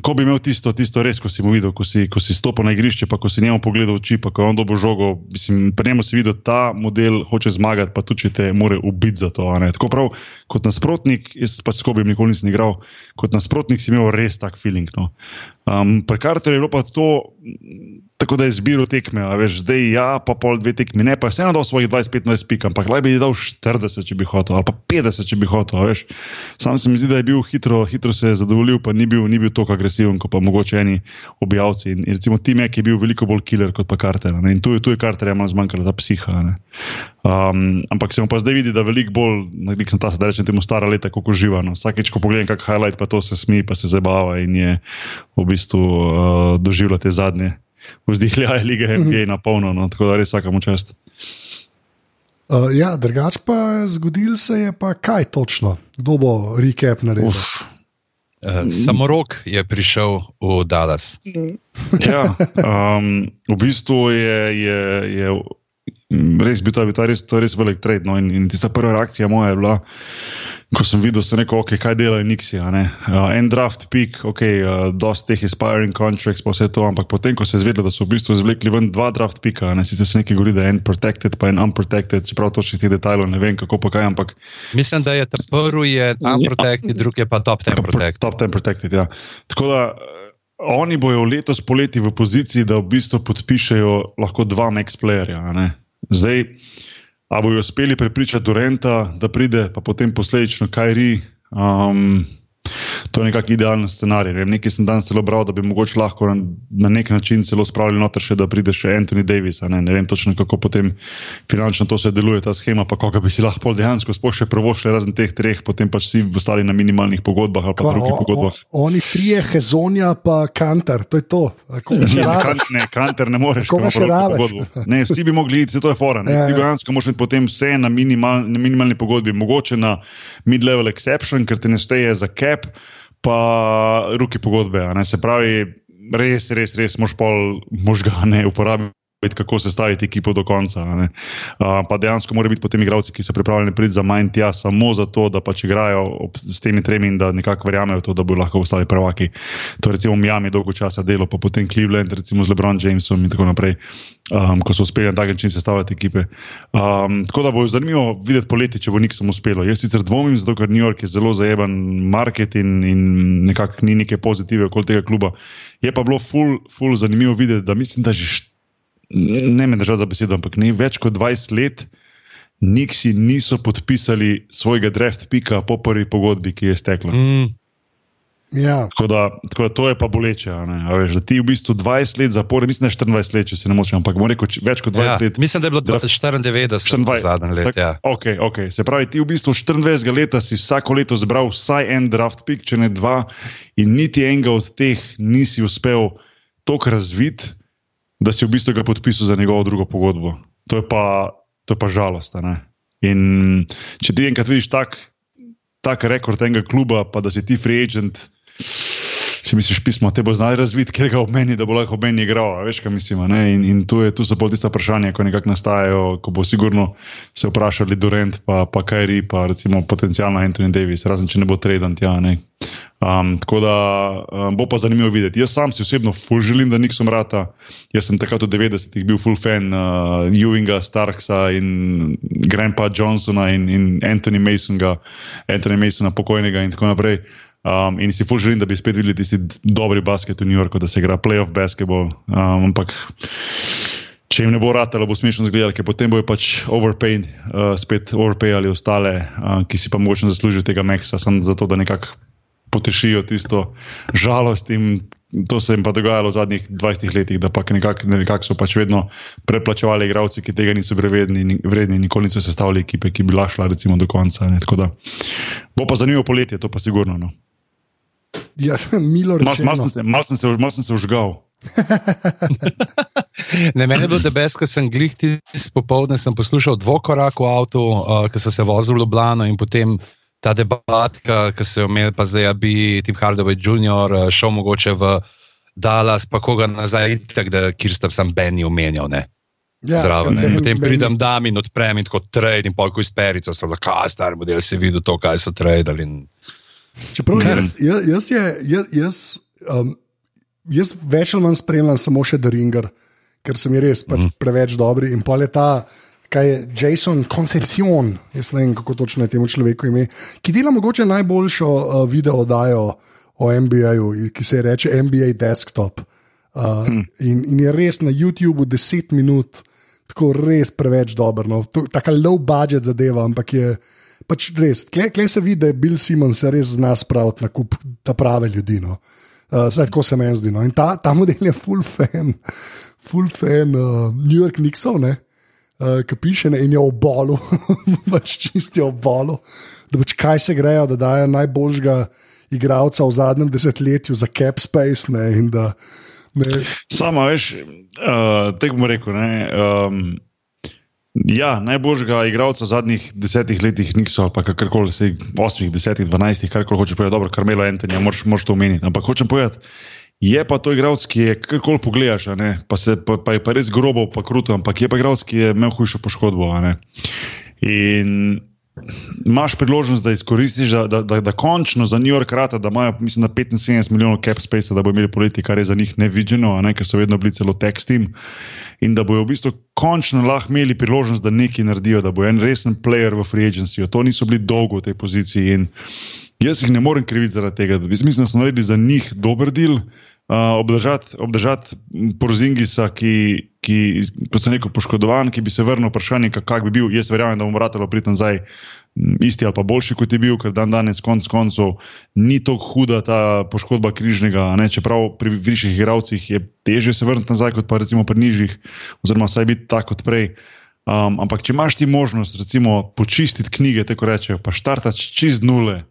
Kobi je imel tisto, tisto res, ko si mu videl, ko si, ko si stopil na igrišče, pa ko si njemu pogledal oči, pa ko je on dobo žogo. Mislim, pri njemu si videl, da ta model hoče zmagati, pa tudi če te more ubiti za to. Tako prav, kot nasprotnik, jaz pač s Kobi nikoli nisem igral, kot nasprotnik si imel res tak feeling. No. Um, pri Karterju je bilo pa to, tako da je zbiral tekme, veš, zdaj ja, pa pol dve tekmi, ne pa vseeno dal svojih 25-15 pik, ampak laj bi dal 40, če bi hotel, ali pa 50, če bi hotel. Veš. Sam se mi zdi, da je bil hitro, hitro se je zadovoljil, pa ni bil, ni bil tako agresiven, kot pa mogoče eni objavci. In, in recimo Tim Ek je bil veliko bolj killer kot pa Karter. Ne. In tu, tu je Karter, je malo zmanjkalo, ta psiha. Um, ampak se mu pa zdaj vidi, da veliko bolj, nek sem ta sedaj rečem temu stara leta, kako živa. No. Vsakeč, ko pogledam kak highlight, pa to se smi, pa se zabava in je v bistvu uh, doživela te zadnje vzdihljaje <laughs> lige NBA na polno, no, tako da res vsakemu čast. Uh, ja, drugač pa zgodil se je pa kaj točno, kdo bo recap naredil. Uh, samo rok je prišel v Dallas. ja, <laughs> um, v bistvu je, je, je res bil ta, ta res, res velik trend. No, in, in tista prva reakcija moja je bila, ko sem videl, da se neko, okay, kaj delajo Nixi. Uh, en draft pick, ok, uh, dosti teh aspiring contracts, pa vse to, ampak potem, ko se je zvedelo, da so v bistvu izvlekli ven dva draft picka, ne sicer se nekaj govori, da je en protected, pa en unprotected, čeprav točno teh detajlov ne vem, kako pa kaj. Ampak... Mislim, da je ta prvi je unprotected, drugi je pa top 10 protected. Top 10 protected, ja. Tako da. Oni bojo letos poleti v poziciji, da v bistvu podpišejo lahko dva max playerja. Zdaj, ali bojo uspeli prepričati Durenta, da pride, pa potem posledično Kajri. Um, To je nekako idealen scenarij. Ne? Nekaj sem danes celo bral, da bi mogoče lahko na, na nek način celo spravili noter, še, da pride še Anthony Davis. Ne? ne vem točno, kako potem finančno to se deluje, ta schema, pa koga bi si lahko dejansko sploh še provošili, razen teh treh, potem pač vsi ostali na minimalnih pogodbah ali pa Kva, drugih o, pogodbah. O, oni trije, Hezonja pa Kanter, to je to. Ne, kan, ne, Kanter ne moreš. Koga še rabiš? Ne, vsi bi mogli iti, to je fora. Ja, ti ja. dejansko moraš imeti potem vse na, minimal, na minimalni pogodbi, mogoče na mid-level exception, ker te ne šteje za cap pa roki pogodbe. Se pravi, res, res, res moš pol možgane uporabiti vedeti, kako se staviti ekipo do konca. Uh, pa dejansko morajo biti potem igravci, ki so pripravljeni priti za manj tja, samo zato, da pač igrajo s temi tremi in da nekako verjamejo to, da bodo lahko ostali prvaki. To recimo Miami dolgo časa delo, pa potem Cleveland, recimo z LeBron Jamesom in tako naprej. Um, ko so uspeli na tak način sestavljati ekipe. Um, tako da bo zanimivo videti poleti, če bo nikom uspelo. Jaz sicer dvomim, zato ker New York je zelo zaeben market in, in nekako ni neke pozitive okoli tega kluba. Je pa bilo ful, ful zanimivo videti, da mislim, da že ne me držati za besedo, ampak ne več kot 20 let, Niksi niso podpisali svojega draft pika po prvi pogodbi, ki je stekla. Mm. Ja. Tako, da, tako da to je pa boleče. Veš, da ti v bistvu 20 let zapore, mislim, da 24 let, če se ne motim, ampak rekel, več kot 20 ja, let. Mislim, da je bilo 94 zadnje let. Ja. Okay, okay. Se pravi, ti v bistvu 24 let si vsako leto zbral vsaj en draft pik, če ne dva, in niti enega od teh nisi uspel toliko razviti da si v bistvu ga podpisal za njegovo drugo pogodbo. To je pa, to je pa žalost. In če ti enkrat vidiš tak, tak rekord enega kluba, pa da si ti free agent. Si misliš, pismo, te bo znal razviti, ker ga obmeni, da bo lahko obmeni igral. Veš, kaj mislim. In, in tu, je, tu so pol tiste vprašanja, ko nekako nastajajo, ko bo sigurno se vprašali Durant, pa, pa Kajri, pa recimo potencijalno Anthony Davis, razen če ne bo traden tja. Ne. Um, tako da um, bo pa zanimivo videti. Jaz sam si osebno ful želim, da Nixon rata. Jaz sem takrat v 90-ih bil full fan uh, Ewinga, Starksa in Grandpa Johnsona in, in Anthony Masona, Anthony Masona pokojnega in tako naprej. Um, in si ful želim, da bi spet videli tisti dobri basket v New Yorku, da se igra playoff basketball. Um, ampak. Če jim ne bo ratalo, bo smešno izgledalo, ker potem bojo pač overpay, uh, spet overpay ali ostale, uh, ki si pa mogoče zaslužijo tega meksa, samo zato, da nekako potešijo tisto žalost. To se jim pa dogajalo v zadnjih 20 letih, da pač nekako nekak so pač vedno preplačevali igravci, ki tega niso vredni, vredni nikoli niso sestavljali ekipe, ki bi lahko šla recimo do konca. Da, bo pa zanimivo poletje, to pa sigurno. No. Ja, <laughs> milo rečeno. Mal, mal, sem se, mal, sem se, mal sem se užgal. <laughs> ne, meni je bilo debes, ker sem glihti popoldne poslušal dvokorak v avtu, uh, ker sem se vozil v Ljubljano in potem ta debatka, ki se je imel, pa zdaj, da bi Tim Hardaway Jr. Eh, šel mogoče v Dallas, pa koga nazaj, tako da kjer sta sam Benny omenjal. Ja, Zraven. Ben, potem ben, pridem tam in odprem in tako trade, in polk iz perica, so da kaj star model si videl to, kaj so trade. Čeprav jaz, jaz, jaz, je, jaz, jaz, um, jaz več ali manj spremljam samo še The Ringer, ker sem res pač preveč dobri. In pa je ta, kaj je Jason Concepcion, jaz ne vem, kako točno je temu človeku ime, ki dela mogoče najboljšo uh, video oddajo o NBA-ju, ki se reče NBA Desktop. Uh, hmm. in, in je res na YouTubu 10 minut, tako res preveč dober. No. Taka low budget zadeva, ampak je pač res. Klej kle se vidi, da je Bill Simons res zna spraviti na kup ta prave ljudi. No. Uh, Zdaj, tako se meni zdi. No. In ta, ta model je full fan, full fan uh, New York Nixov, ne. Uh, ki piše in je bolu, <laughs> pač čisti bolu, da pač kaj se grejo, da dajo najboljšega igralca v zadnjem desetletju za cap space. Ne, da, ne, Sama, veš, uh, tako bom rekel. Ne, um, ja, najboljšega igralca v zadnjih desetih letih niso, ali pa kakorkoli, se osmih, desetih, dvanajstih, karkoli hoče povedati, dobro, Karmelo Antonija, moraš, moraš to omeniti. Ampak hočem povedati, je pa to igralec, ki je karkoli pogledaš, pa, se, pa, pa je pa res grobo, pa kruto, ampak je pa igralec, ki je imel hujšo poškodbo. In imaš priložnost, da izkoristiš, da, da, da, da končno za New York rata, da imajo, mislim, da 75 milijonov cap space, da bo imeli poleti, kar je za njih nevideno, ne, ker so vedno bili celo tekstim. In da bojo v bistvu končno lahko imeli priložnost, da nekaj naredijo, da bo en resen player v free agency. To niso bili dolgo v tej poziciji. In jaz jih ne morem kriviti zaradi tega. Mislim, da smo naredili za njih dober del. Uh, obdržati, obdržati Porzingisa, ki, ki kot sem rekel, poškodovan, ki bi se vrnil, vprašanje, kak bi bil. Jaz verjamem, da bomo vrtali priti nazaj isti ali pa boljši, kot je bil, ker dan danes, konc koncev, ni tako huda ta poškodba križnega. Ne? Čeprav pri višjih igralcih je teže se vrniti nazaj, kot pa recimo pri nižjih, oziroma vsaj biti tako kot prej. Um, ampak če imaš ti možnost, recimo, počistiti knjige, tako rečejo, pa štartati čist nule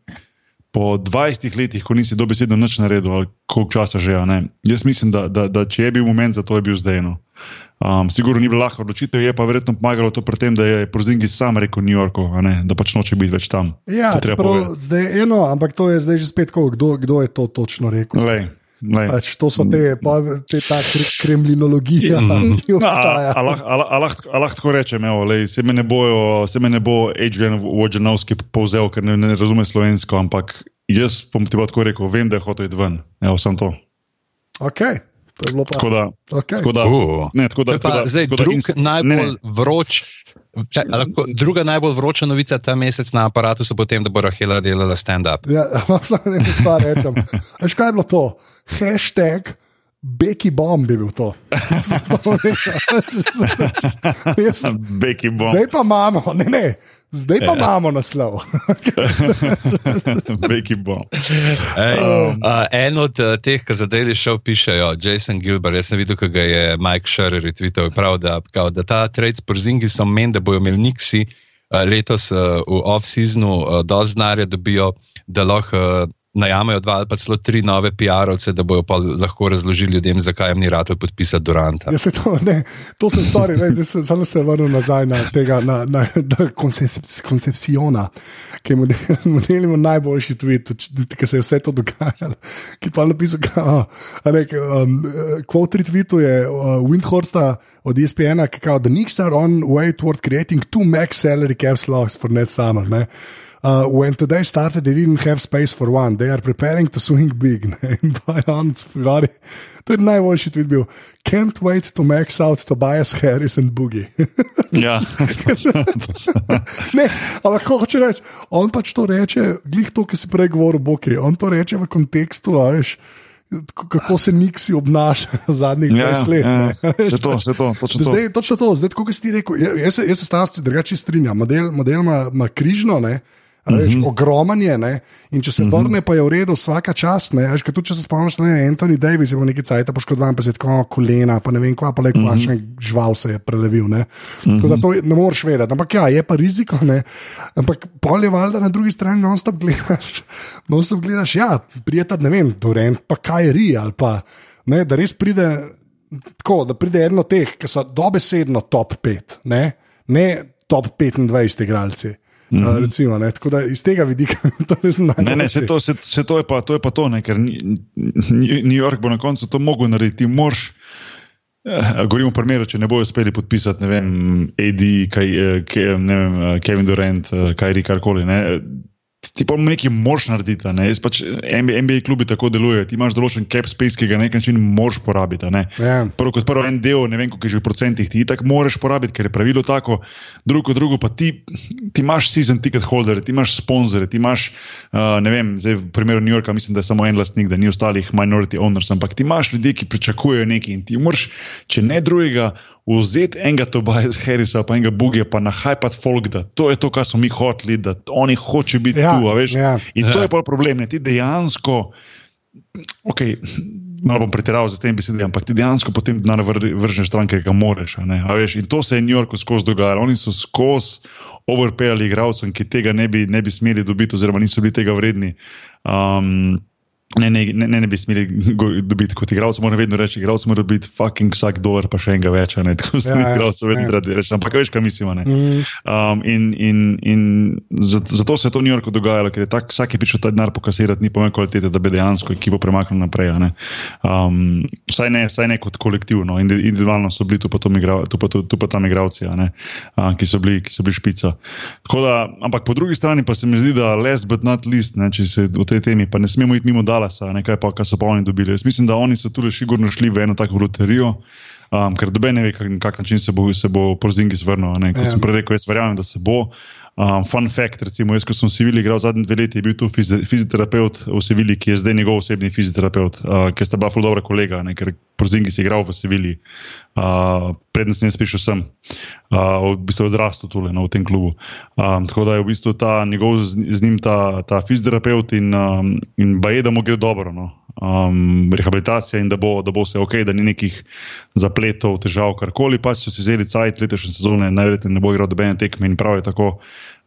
po 20 letih, ko nisi dobesedno nič naredil, ali koliko časa že. ne. Jaz mislim, da, da, da če je bil moment za to, je bil zdaj. No. Um, sigurno ni bila lahka odločitev, je pa verjetno pomagalo to pri tem, da je Prozingis sam rekel New Yorku, da pač noče biti več tam. Ja, je čeprav povedati. zdaj eno, ampak to je zdaj že spet, tako, kdo, kdo je to točno rekel. Lej. Pač to so te, pa, te ta kre, kremlinologija, <laughs> ki obstaja. A- a- a lah- a lah- a lah- a lahko tako rečem, evo, lej, se, me ne bojo, se me ne bo Adrian Wojnarowski povzel, ker ne, ne razume slovensko, ampak jaz bom ti pa tako rekel, vem, da je hotel iti ven. Evo, sem to. Okay, to je bilo pa. Tako da, Okay. tako da, Uh. ne, tako To da, je pa tako da, zdaj tako da drug inst- najbolj ne, ne. vroč. Čak, lahko, druga najbolj vroča novica ta mesec na aparatu so potem, da bo Rahela delala stand-up. Ja, <laughs> samo eno stvar rečem. Veš, kaj je bilo to? Hashtag Beki bomb je bil to. <laughs> Jaz, Beki bom. zdaj pa imamo, ne, ne, zdaj pa imamo naslov. <laughs> Beki bom. Ej, uh, en od uh, teh, ki za Daily Show pišejo, Jason Gilbert, jaz sem videl, kako ga je Mike Sherry retweetal, prav, da, kao, da ta trade s Porzingisom meni, da bojo imeli Nixi uh, letos uh, v off-seasonu uh, dovolj denarja dobijo, da lahko uh, najamejo dva ali pa celo tri nove PR-ovce, da bojo lahko razložili ljudem, zakaj jim ni rado podpisati Duranta. Ja, se to, ne, to sem ne, zdaj sem samo se vrnil nazaj na tega, na, na, na koncepciona, ki je model, model ima najboljši tweet, ki se je vse to dogajalo, ki pa napisal, da je um, kvot retweetu je uh, Windhorsta od ESPN-a, ki kaže, the Knicks are on way toward creating two max salary cap slots for next summer. Ne. Uh, when today started, they didn't have space for one. They are preparing to swing <laughs> big. ne. In on spogari. To je najboljši tweet bil. Can't wait to max out Tobias Harris and Boogie. <laughs> Ja. <laughs> ne, ampak kako hoče reči, on pač to reče, glih to, ki si prej govoril, Boki. On to reče v kontekstu, a veš, kako se Niksi obnaša zadnjih Ja, 20 let. ja, ne. ja. Še to, pač. še to, točno to. Zdaj, točno to, zdaj, kot si ti rekel, ja- jaz, se- jaz se s tem drugače strinjam. Model, model ima, ima križno, ne. Veš, mm -hmm. Ogroman je, ne? in če se mm -hmm. vrne, pa je v redu, vsaka čast. Ne? Veš, tudi, če se spomniš, ne, Anthony Davis je bil nekaj cajt poškodovan, pa se je tako "O, kolena, pa ne vem, kva, pa le mm -hmm. žval se je prelevil. Ne? Mm -hmm. To ne moreš vedeti, ampak ja, je pa riziko. Ne? Ampak pol je valjda na drugi strani non-stop gledaš. <laughs> Non-stop gledaš, ja, prijeta, ne vem, Dorent, pa Kajri ali pa, ne, da res pride. Tako, da pride eno od teh, ki so dobesedno top 5, ne, ne top 25 igralci. Mm -hmm. recimo, ne, tako da iz tega vidika <laughs> to Ne, ne, najbolje. se to, se, se to, je pa, to je pa to, ne, ker New York bo na koncu to mogel narediti. Ti moraš, eh, govorimo o primeru, če ne bojo uspeli podpisati, ne vem, AD, kaj, eh, ne vem, Kevin Durant, Kyrie, karkoli. Ne, ti pa nekaj moš narediti. Ne? Pač NBA, NBA klubi tako delujejo, ti imaš določen cap space, ki ga na nek način moš porabiti. Ne? Ja. Prvo kot prvo en del, ne vem, koliko je že v procentih, ti tako moraš porabiti, ker je pravilo tako, drugo drugo pa ti, ti imaš season ticket holder, ti imaš sponzore, ti imaš, uh, ne vem, zdaj v primeru New Yorka mislim, da je samo en lastnik, da ni ostalih minority owners, ampak ti imaš ljudi, ki pričakujejo nekaj in ti moraš, če ne drugega, vzeti enega Tobias Harrisa, pa enega Bugija, pa nahajpati folk, da to je to, kar smo mi hoteli, da oni hočejo biti Ja, tu, a veš. ja. In to Ja. je pa problem, ne? ti dejansko. Okay, malo bom pretiraval za tem besedami, ampak ti dejansko potem denar vr- vržeš stran, ki ga moreš. a ne, a veš. In to se je v New Yorku skozi dogajalo. Oni so skozi overpayali igralcem, ki tega ne bi, ne bi smeli dobiti, oziroma niso bili tega vredni. Um, Ne, ne, ne, ne bi smeli <laughs> dobiti kot igralec, moram vedno reči, igralec mora biti fucking vsak dolar, pa še enega več. Ne, <laughs> tako Ja, da ja, igralcev vedno ja. radi rečem, ampak veš, kaj mislim. a ne. Mm, Um, in in, in za- zato se je to v New Yorku dogajalo, ker je tak, vsak je prišel ta denar pokasirati, ni pomeni kvalitete, da bi dejansko ekipo premaknil naprej. ne. Um, vsaj, ne, vsaj ne kot kolektivno, Indi- individualno so bili tu pa, igra- tu pa, tu, tu pa tam igravci, ne, uh, ki, so bili, ki so bili špica. Tako Da, ampak po drugi strani pa se mi zdi, da last but not least, ne, če se o tej temi, pa ne smemo iti mimo Dallasa, a ne, kaj pa, kaj so pa oni dobili. Jaz mislim, da oni so tudi sigurno šli v eno tako loterijo. Um, ker doben ne ve, kak- na kak način se bo, se bo Porzingis vrnil. ne. Kot Ja. sem prej rekel, jaz verjamem, da se bo. Um, fun fact, recimo, jaz, ko sem v Sevilji igral zadnji dve leti, je bil tu fizi fizioterapeut v Sevilji, ki je zdaj njegov osebni fizioterapeut, uh, ker sta bila ful dobra kolega, ne, ker Porzingis je igral v Sevilji, uh, preden sem jaz prišel sem, uh, v bistvu odrastel tule no, v tem klubu. Um, tako da je v bistvu ta njegov z, z njim ta, ta fizioterapeut in, um, in baje, da mu gre dobro. No. Um, rehabilitacija in da bo, da bo vse ok, da ni nekih zapletov, težav, karkoli. Pač so si vzeli cajt letošnje sezone, najverjetneje ne bo igral dobene tekme in prav je tako,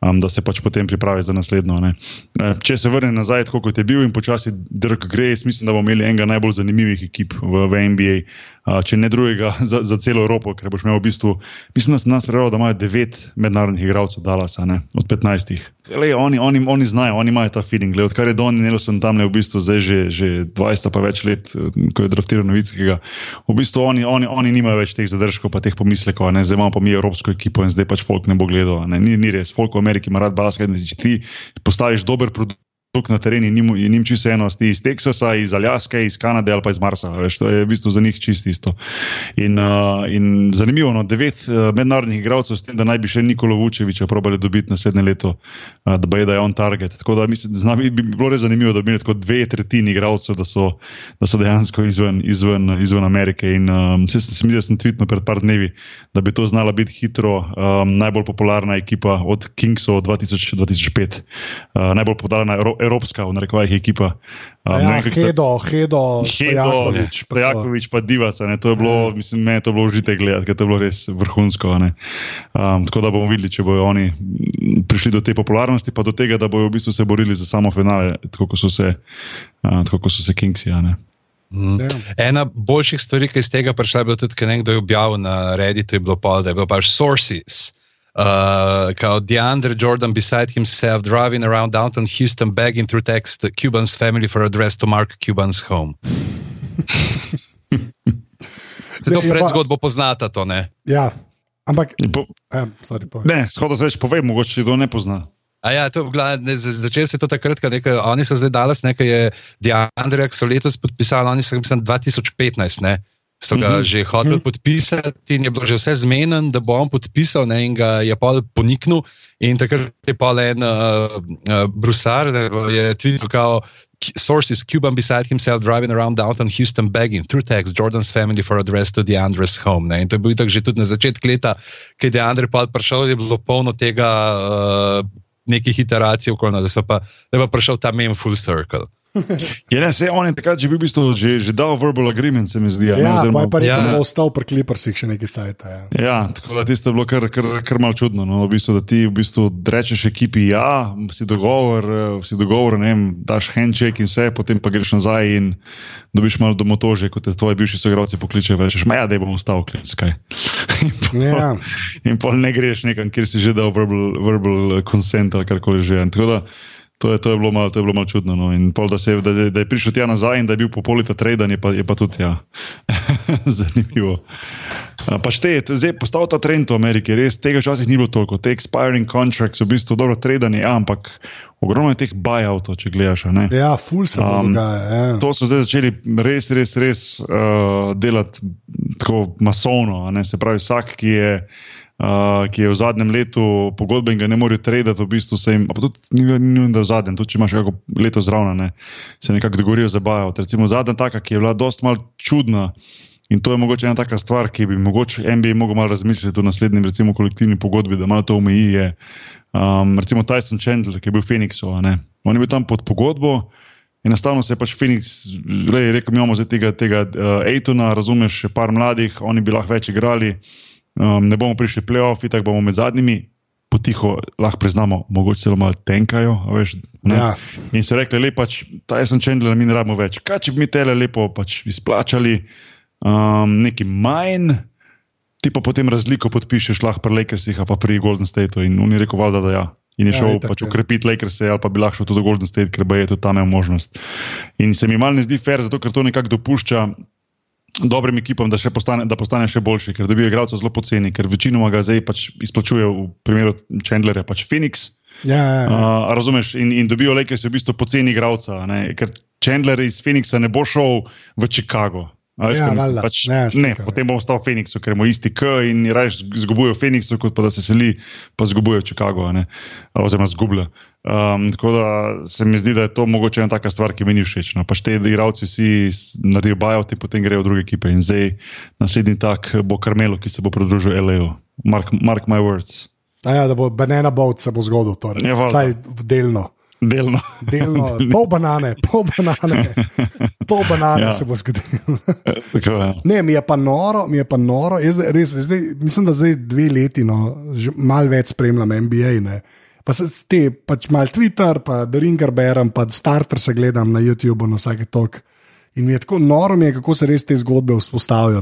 um, da se pač potem pripravi za naslednjo. ne. Eh, Če se vrne nazaj, tako kot je bil in počasi Dirk gre, mislim, da bomo imeli enega najbolj zanimivih ekip v, v NBA, če ne drugega <laughs> za, za celo Evropo, ker boš imel v bistvu, mislim, da nas prebrala, da imajo devet mednarodnih igralcev Dallasa, ne, od 15. Lej, oni, oni, oni znajo, oni imajo ta feeling. Lej, odkar je Don Nelson tam le v bistvu zdaj že, že 20 pa več let, eh, ko je draftiral Novickega, v bistvu oni, oni, oni nimajo več teh zadržkov, pa teh pomislekov, ne, zdaj imamo pa mi evropsko ekipo in zdaj pač folk ne bo gledal. Ne. Ni, ni res, folk v Ameriki ima rad basket, če ti postaviš dober produkt. Na terenu njim, njim čisto eno, ti iz Teksasa, iz Aljaske, iz Kanade ali pa iz Marsa. Veš, to je v bistvu za njih čisto isto. In, uh, in zanimivo, no, devet uh, mednarodnih igralcev, s tem, da naj bi še Nikolo Vučeviča probali dobiti naslednje leto, uh, da, da je on target. Tako da mislim, da bi, bi bilo res zanimivo, da bi imeli tako dve tretjini igralcev, da so, da so dejansko izven, izven, izven Amerike. In um, se, se mi zdi, da sem tweetnil pred par dnevi, da bi to znala biti hitro um, najbolj popularna ekipa od Kingsov 2000, 2005, uh, najbolj popularna Euro, evropska, v narekovajih ekipa. Um, ja, ne Hedo, Hedo, Hedo, Stojakovič. pa to. Stojakovič, pa Divac. a ne, To je bilo, Ja. mislim, meni je to bilo užite gledati, ker to je bilo res vrhunsko. a ne. Um, tako da bomo videli, če bodo oni prišli do te popularnosti, pa do tega, da bodo v bistvu se borili za samo finale, tako kot so se, uh, tako kot so se Kingsi. a ne. Mm. Ja. Ena boljših stvari, ki je iz tega prišla, je bilo tudi, ker nekdo je objavil na Redditu, je bilo pa, da je bilo pač sources. Uh, kao DeAndre Jordan beside himself driving around downtown Houston begging through text the Cuban's family for address to Mark Cuban's home. <laughs> Se to Je pa- predzgodbo poznata, to ne? Ja, ampak, Po, ja, sorry, povej. ne, shodno se reči, povej, mogoče kdo ne pozna. A ja, to, gleda, ne, za- začelo se je to takrat, ko nekaj, oni so zdaj dali, nekaj je DeAndre, ki so letos podpisali, oni so mislim 2015, ne. So ga Mhm. že hoteli podpisati in je bilo že vse zmeden, da bo on podpisal, ne, in ga je pa poniknil. In takrat je pa en uh, uh, brusar, ne, je tweetil kao. Sources Cuban beside himself driving around downtown Houston begging through text Jordan's family for address to DeAndre's home. Ne? In to je bilo tako že tudi na začetku leta, ki je DeAndre pa prišel, je bilo polno tega uh, nekih iteracij, okolno, da, pa, da je pa prišel ta mem full circle. <laughs> Je, ne, se, on je takrat že bil v bistvu že, že dal verbal agreement, se mi zdi. a ne, Ja, oziroma- pa je pa rekel, Ja. da bo ostal pri Clippersih še nekaj cajt. Ja. Ja, tako da tisto je bilo kar, kar, kar malo čudno. No, v bistvu, da ti v bistvu rečeš ekipi, ja, si dogovor, eh, si dogovor, ne vem, daš handshake in vse, potem pa greš nazaj in dobiš malo domotože, kot te tvoji bivši soigralci pokličejo. Rečeš, ma ja, da bom ostal, klic kaj. <laughs> In pol- Ja. In pol ne greš nekam, kjer si že dal verbal, verbal consent ali karkoli že. Tako da To je, to je bilo malo mal čudno. No. Pol, da, se, da, da je prišel tja nazaj in da je bil po polita traden, je, je pa tudi ja. <laughs> zanimivo. Pa štej, zdaj je postal ta trend v Ameriki, res tega včasih ni bilo toliko. Te expiring contracts so v bistvu dobro tradeni, ja, ampak ogromno je teh buyoutov, če gledaš. Ja, full se um, dogaja. Ja. To so zdaj začeli res, res, res uh, delati tako masovno. Se pravi, vsak, ki je uh, ki je v zadnjem letu pogodbe in ga ne more traditi, v bistvu se jim, pa tudi ni nujno, da v zadnjem, tudi če imaš kako leto zraven, ne, se nekako dogovorijo za bajo. Recimo zadnja taka, ki je bila dosti mal čudna. In to je mogoče ena taka stvar, ki bi mogoče NBA mogel malo razmisliti o naslednjem, recimo, kolektivni pogodbi, da malo to omeji. Je, um, recimo Tyson Chandler, ki je bil v Phoenixu. On je bil tam pod pogodbo enostavno se je pač Phoenix, rekel, mi imamo zdaj tega, tega uh, Aitona, razumeš, še par mladih, oni bi lahko več igrali um, ne bomo prišli v playoff, tako bomo med zadnjimi. Potiho lahko priznamo, mogoče celo malo tenkajo. Veš, ja. In se rekli, le pač, ta jaz sem čendel, mi ne rabimo več. Kaj če bi mi tele lepo pač izplačali, um, neki manj, ti pa potem razliko podpišeš, lahko pri Lakersih, pa pri Golden Stateu. In on je rekel, da, da ja. In je ja, šel je pač ukrepiti Lakers, ali pa bi lahko šel tudi v Golden State, ker je tudi tam imel možnost. In se mi mal ne zdi fair, zato ker to nekako dopušča dobrim ekipam, da, postane, da postane še boljši, ker dobijo igralce zelo poceni, ker večinoma ga zdaj pač izplačujejo, v primeru Chandlerja, pač Phoenix. Ja, ja, ja. Uh, razumeš, in, in dobijo le, ker so v bistvu poceni igralca, ker Chandler iz Phoenixa ne bo šel v Chicago. Veš, ja, mislim, pač, ne, ne, potem bomo stali v Phoenixu, ker imamo isti K in raje zgubijo v Phoenixu, kot pa da se seli, pa zgubijo v Chicago, oziroma zgublja. Um, tako da se mi zdi, da je to mogoče ena taka stvar, ki mi ni všeč. No. Pač te igralci vsi naredijo bajot in potem grejo v druge ekipe. In zdaj naslednji tak bo Karmelo, ki se bo pridružil L.A.U. Mark, mark my words. A ja, da bo banana boat se bo zgodil, torej. Ja, vsaj delno. Delno. Delno, pol banane, pol banane, pol banane ja. se bo zgodilo. Ne, mi je pa noro, mi je pa noro. Jaz, res, zdaj, mislim, da zdaj dve leti, no, malo več spremljam NBA. Ne. Pa se te, pač malo Twitter, pa The Ringer berem, pa Starter se gledam na YouTube na vsake tok. In mi je tako noro, je, kako se res te zgodbe vzpostavijo.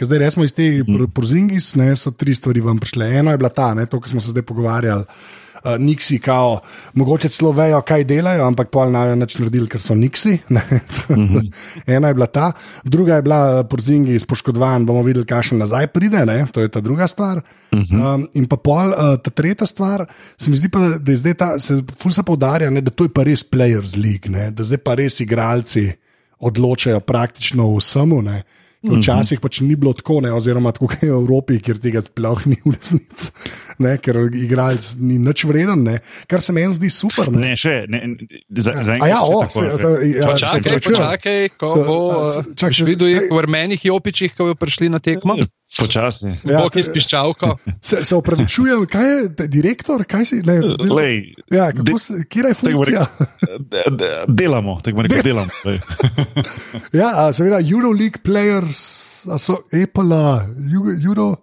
Zdaj, resmo iz tega mm. prozingis, so tri stvari vam prišle. Eno je bila ta, ne, to, kar smo se zdaj pogovarjali uh, niksi, kao, mogoče celo vejo, kaj delajo, ampak pol naj neč naredili, ker so niksi. <laughs> -hmm. Ena je bila ta, druga je bila eh, porzingi spoškodovan, bomo videli, kaj še nazaj pride, ne? to je ta druga stvar. -hmm. um, in pa pol, uh, ta tretja stvar, se mi zdi pa, da je zdaj ta, se fulsa poudarja, ne, da to je pa res players league, ne? da zdaj pa res igralci odločajo praktično vsemu. Ne? Mhm. Včasih pač ni bilo tako, ne, oziroma tako je v Evropi, kjer tega sploh ni v resnici, ker igralec ni nič vreden, ne, kar se meni zdi super. Ne, ne še ne. Za, za ja, o, se, se, ja, čakaj, se čakaj, ko se, bo čakaj, videl, je v rmenih jopičih, ko bodo prišli na tekmo. Počasi. Ja, Bog je spiščalko. <laughs> Se, se upravičujem, kaj je direktor, kaj si? Ne, Lej, ja, kako, de, kje je funkcija? Delamo, tako rekoč, delamo. <laughs> ja, seveda, Euroleague players, so EPLA, Euro,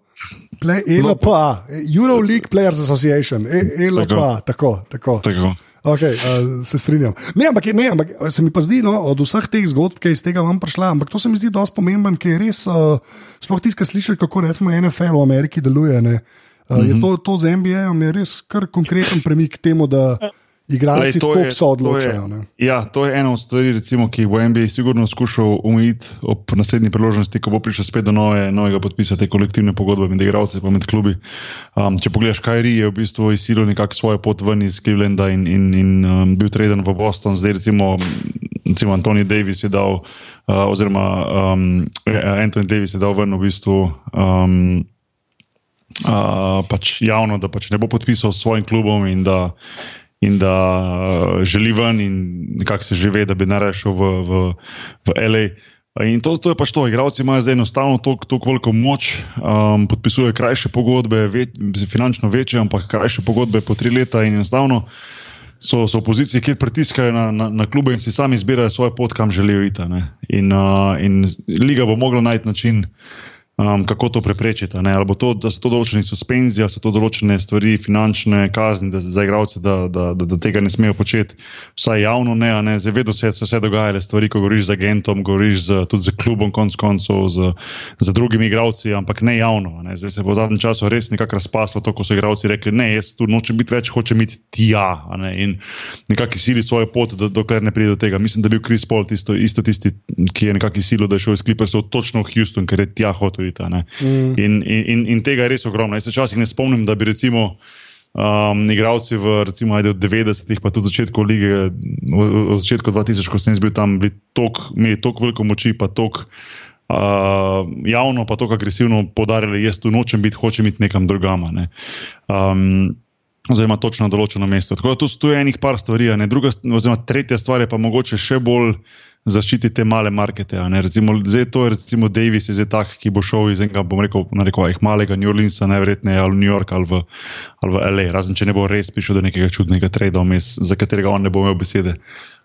play, ELPA, Euroleague Players Association, ELPA, tako, tako. tako. Okay, uh, se strinjam. Ne, ampak, ne, ampak se mi pa zdi, no, od vseh teh zgodb, ki je iz tega vam prišla, ampak to se mi zdi dosti pomemben, ker je res, uh, sploh tiskaj slišati, kako recimo NFL v Ameriki deluje. Uh, mm -hmm. Je to, to z NBA-jem res kar konkreten premik k temu, da igralci to je, so odločajo. To je, ja, to je ena od stvari, recimo, ki bo NBA sigurno skušal umiti ob naslednji priložnosti, ko bo prišel spet do nove, novega podpisa te kolektivne pogodbe med igralci in med klubi. Um, če pogledaš, kaj je v bistvu izsilil nekako svojo pot ven iz Clevelanda in, in, in um, bil treden v Boston, zdaj recimo, recimo Antoni Davis je dal, uh, oziroma um, Anthony Davis je dal ven v bistvu. Um, Uh, pač javno, da pač ne bo podpisal s svojim klubom, in da, in da uh, želi ven, in nekako se že ve, da bi naraje šel v, v, v LA. In to, to je pač to, igravci imajo zdaj enostavno tako veliko moč, um, podpisujejo krajše pogodbe, ve, finančno večje, ampak krajše pogodbe po tri leta in enostavno. So, so v poziciji, kjer pritiskajo na, na, na klube in si sami izbirajo svojo pot, kam želijo iti. In, uh, in liga bo mogla najti način, um, kako to preprečiti. Ali bo to, da so to določene suspenzije, so to določene stvari, finančne kazni da, za igralce, da, da, da, da tega ne smejo početi, vsaj javno ne. ne. Zdaj, vedno se so vse dogajale stvari, ko govoriš z agentom, govoriš z, tudi z klubom, konc koncev, z, z drugimi igralci, ampak ne javno. Ne. Zdaj se bo v zadnjem času res nekako razpaslo to, ko so igralci rekli: ne, jaz tu nočem biti več, hočem biti tja. In nekako sili svojo pot, do, dokler ne pride do tega. Mislim, da je bil Chris Paul tisto, isto tisti, ki je nekako silo, da je šel iz Clippersov točno v Houston, ker je tja hotel govoriti. Mm. In, in, in tega je res ogromno. Jaz se včasih ne spomnim, da bi recimo. Um, igravci v recimo, ajde, 90-ih, pa tudi v začetku lige, v, v začetku 2000, ko sem bil tam, bili tok, imeli tako veliko moči, pa tako uh, javno, pa tako agresivno podarjali, jaz tu nočem biti, hočem biti nekam drugam. Ne. Um, oziroma, točno na določeno mesto. Tako da tu stoji enih par stvari, druga, oziroma tretja stvar je pa mogoče še bolj zaščititi te male markete. Recimo, zdaj to je recimo Davis, je tak, ki bo šel iz enega, bom rekel, rekel malega New Orleansa, najverjetneje ali v New York ali v, ali v LA, razen če ne bo res prišel do nekega čudnega trada vmes, za katerega on ne bo imel besede.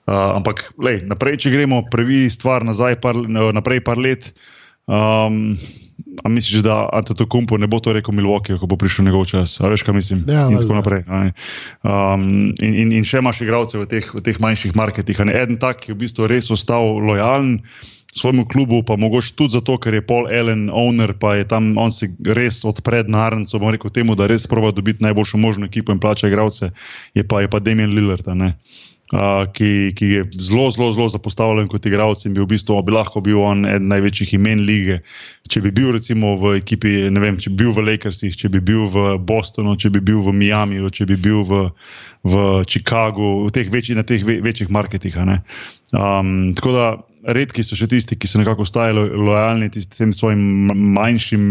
Uh, ampak, lej, naprej, če gremo, prvi stvar nazaj, par, naprej par let. Um, A misliš, da Antetokounmpo ne bo to rekel Milwaukee, ko bo prišel njegov čas? A veš, kaj mislim? Ja, in tako naprej. Um, in, in, in še imaš igralce v teh, v teh manjših marketih. Eden tak, ki je v bistvu res ostal lojalen svojemu klubu, pa mogoče tudi zato, ker je Paul Allen owner, pa je tam on si res odpred narnico, bom rekel temu, da res prova dobiti najboljšo možno ekipo in plača igralce, je pa, je pa Damien Lillard ki, ki je zelo, zelo, zelo zapostavljen kot igralec in bi v bistvu bi lahko bil on eden največjih imen lige. Če bi bil recimo v ekipi, ne vem, če bi bil v Lakersih, če bi bil v Bostonu, če bi bil v Miamiju, če bi bil v, v Chicagu, v teh večjih, na teh večjih marketih. Um, tako da. Redki so še tisti, ki so nekako ostali lojalni tem svojim manjšim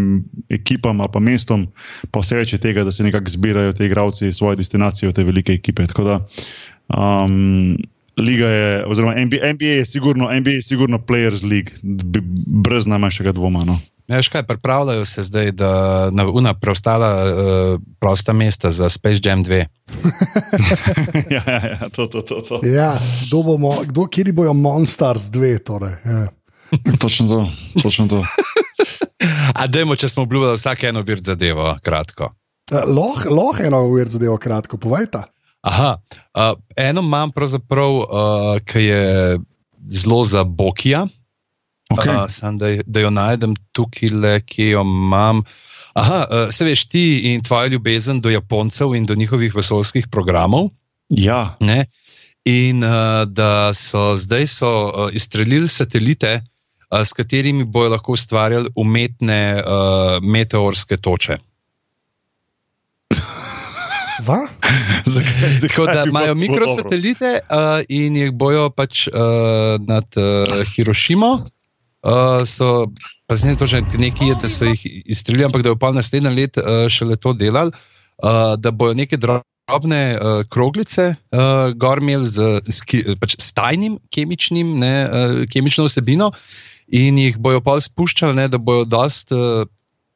ekipam ali pa mestom, pa vse več je tega, da se nekako zbirajo te igralci svoje destinacije te velike ekipe. Tako da Um, Liga je, oziroma NBA, NBA je sigurno, NBA je sigurno Players League, brez najmanjšega dvoma. No. Ja, kaj, pripravljajo se zdaj, da na una preostala uh, prosta mesta za Space Jam 2. <laughs> ja, ja, ja, to, to, to, to. Ja, kdo bomo, kdo, kje bojo Monsters 2? Torej, ja. <laughs> točno to. Točno to. <laughs> A dajmo, če smo obljubili vsak eno vir zadevo, kratko. Uh, Lahko eno vir zadevo, kratko, povejte. Aha, uh, eno imam, pravzaprav, uh, ki je zelo za Bokija. Okay. Uh, sem, da, da jo najdem tukaj, le, ki jo imam. Aha, uh, se veš ti in tvoja ljubezen do Japoncev in do njihovih vesoljskih programov. Ja. Ne? In uh, da so zdaj so, uh, izstrelili satelite, uh, s katerimi bojo lahko ustvarjali umetne uh, meteorske toče. <laughs> Tako da imajo mikrosatelite uh, in jih bojo pač uh, nad uh, Hirošimo. Uh, so, pa ne to, že nekaj je, da so jih izstrelili, ampak da bo pa naslednje let uh, šele to delali, uh, da bojo neke drobne uh, kroglice uh, gormel z, z, pač s tajnim kemičnim, ne, uh, kemično vsebino in jih bojo pa spuščali, ne, da bojo dost. Uh,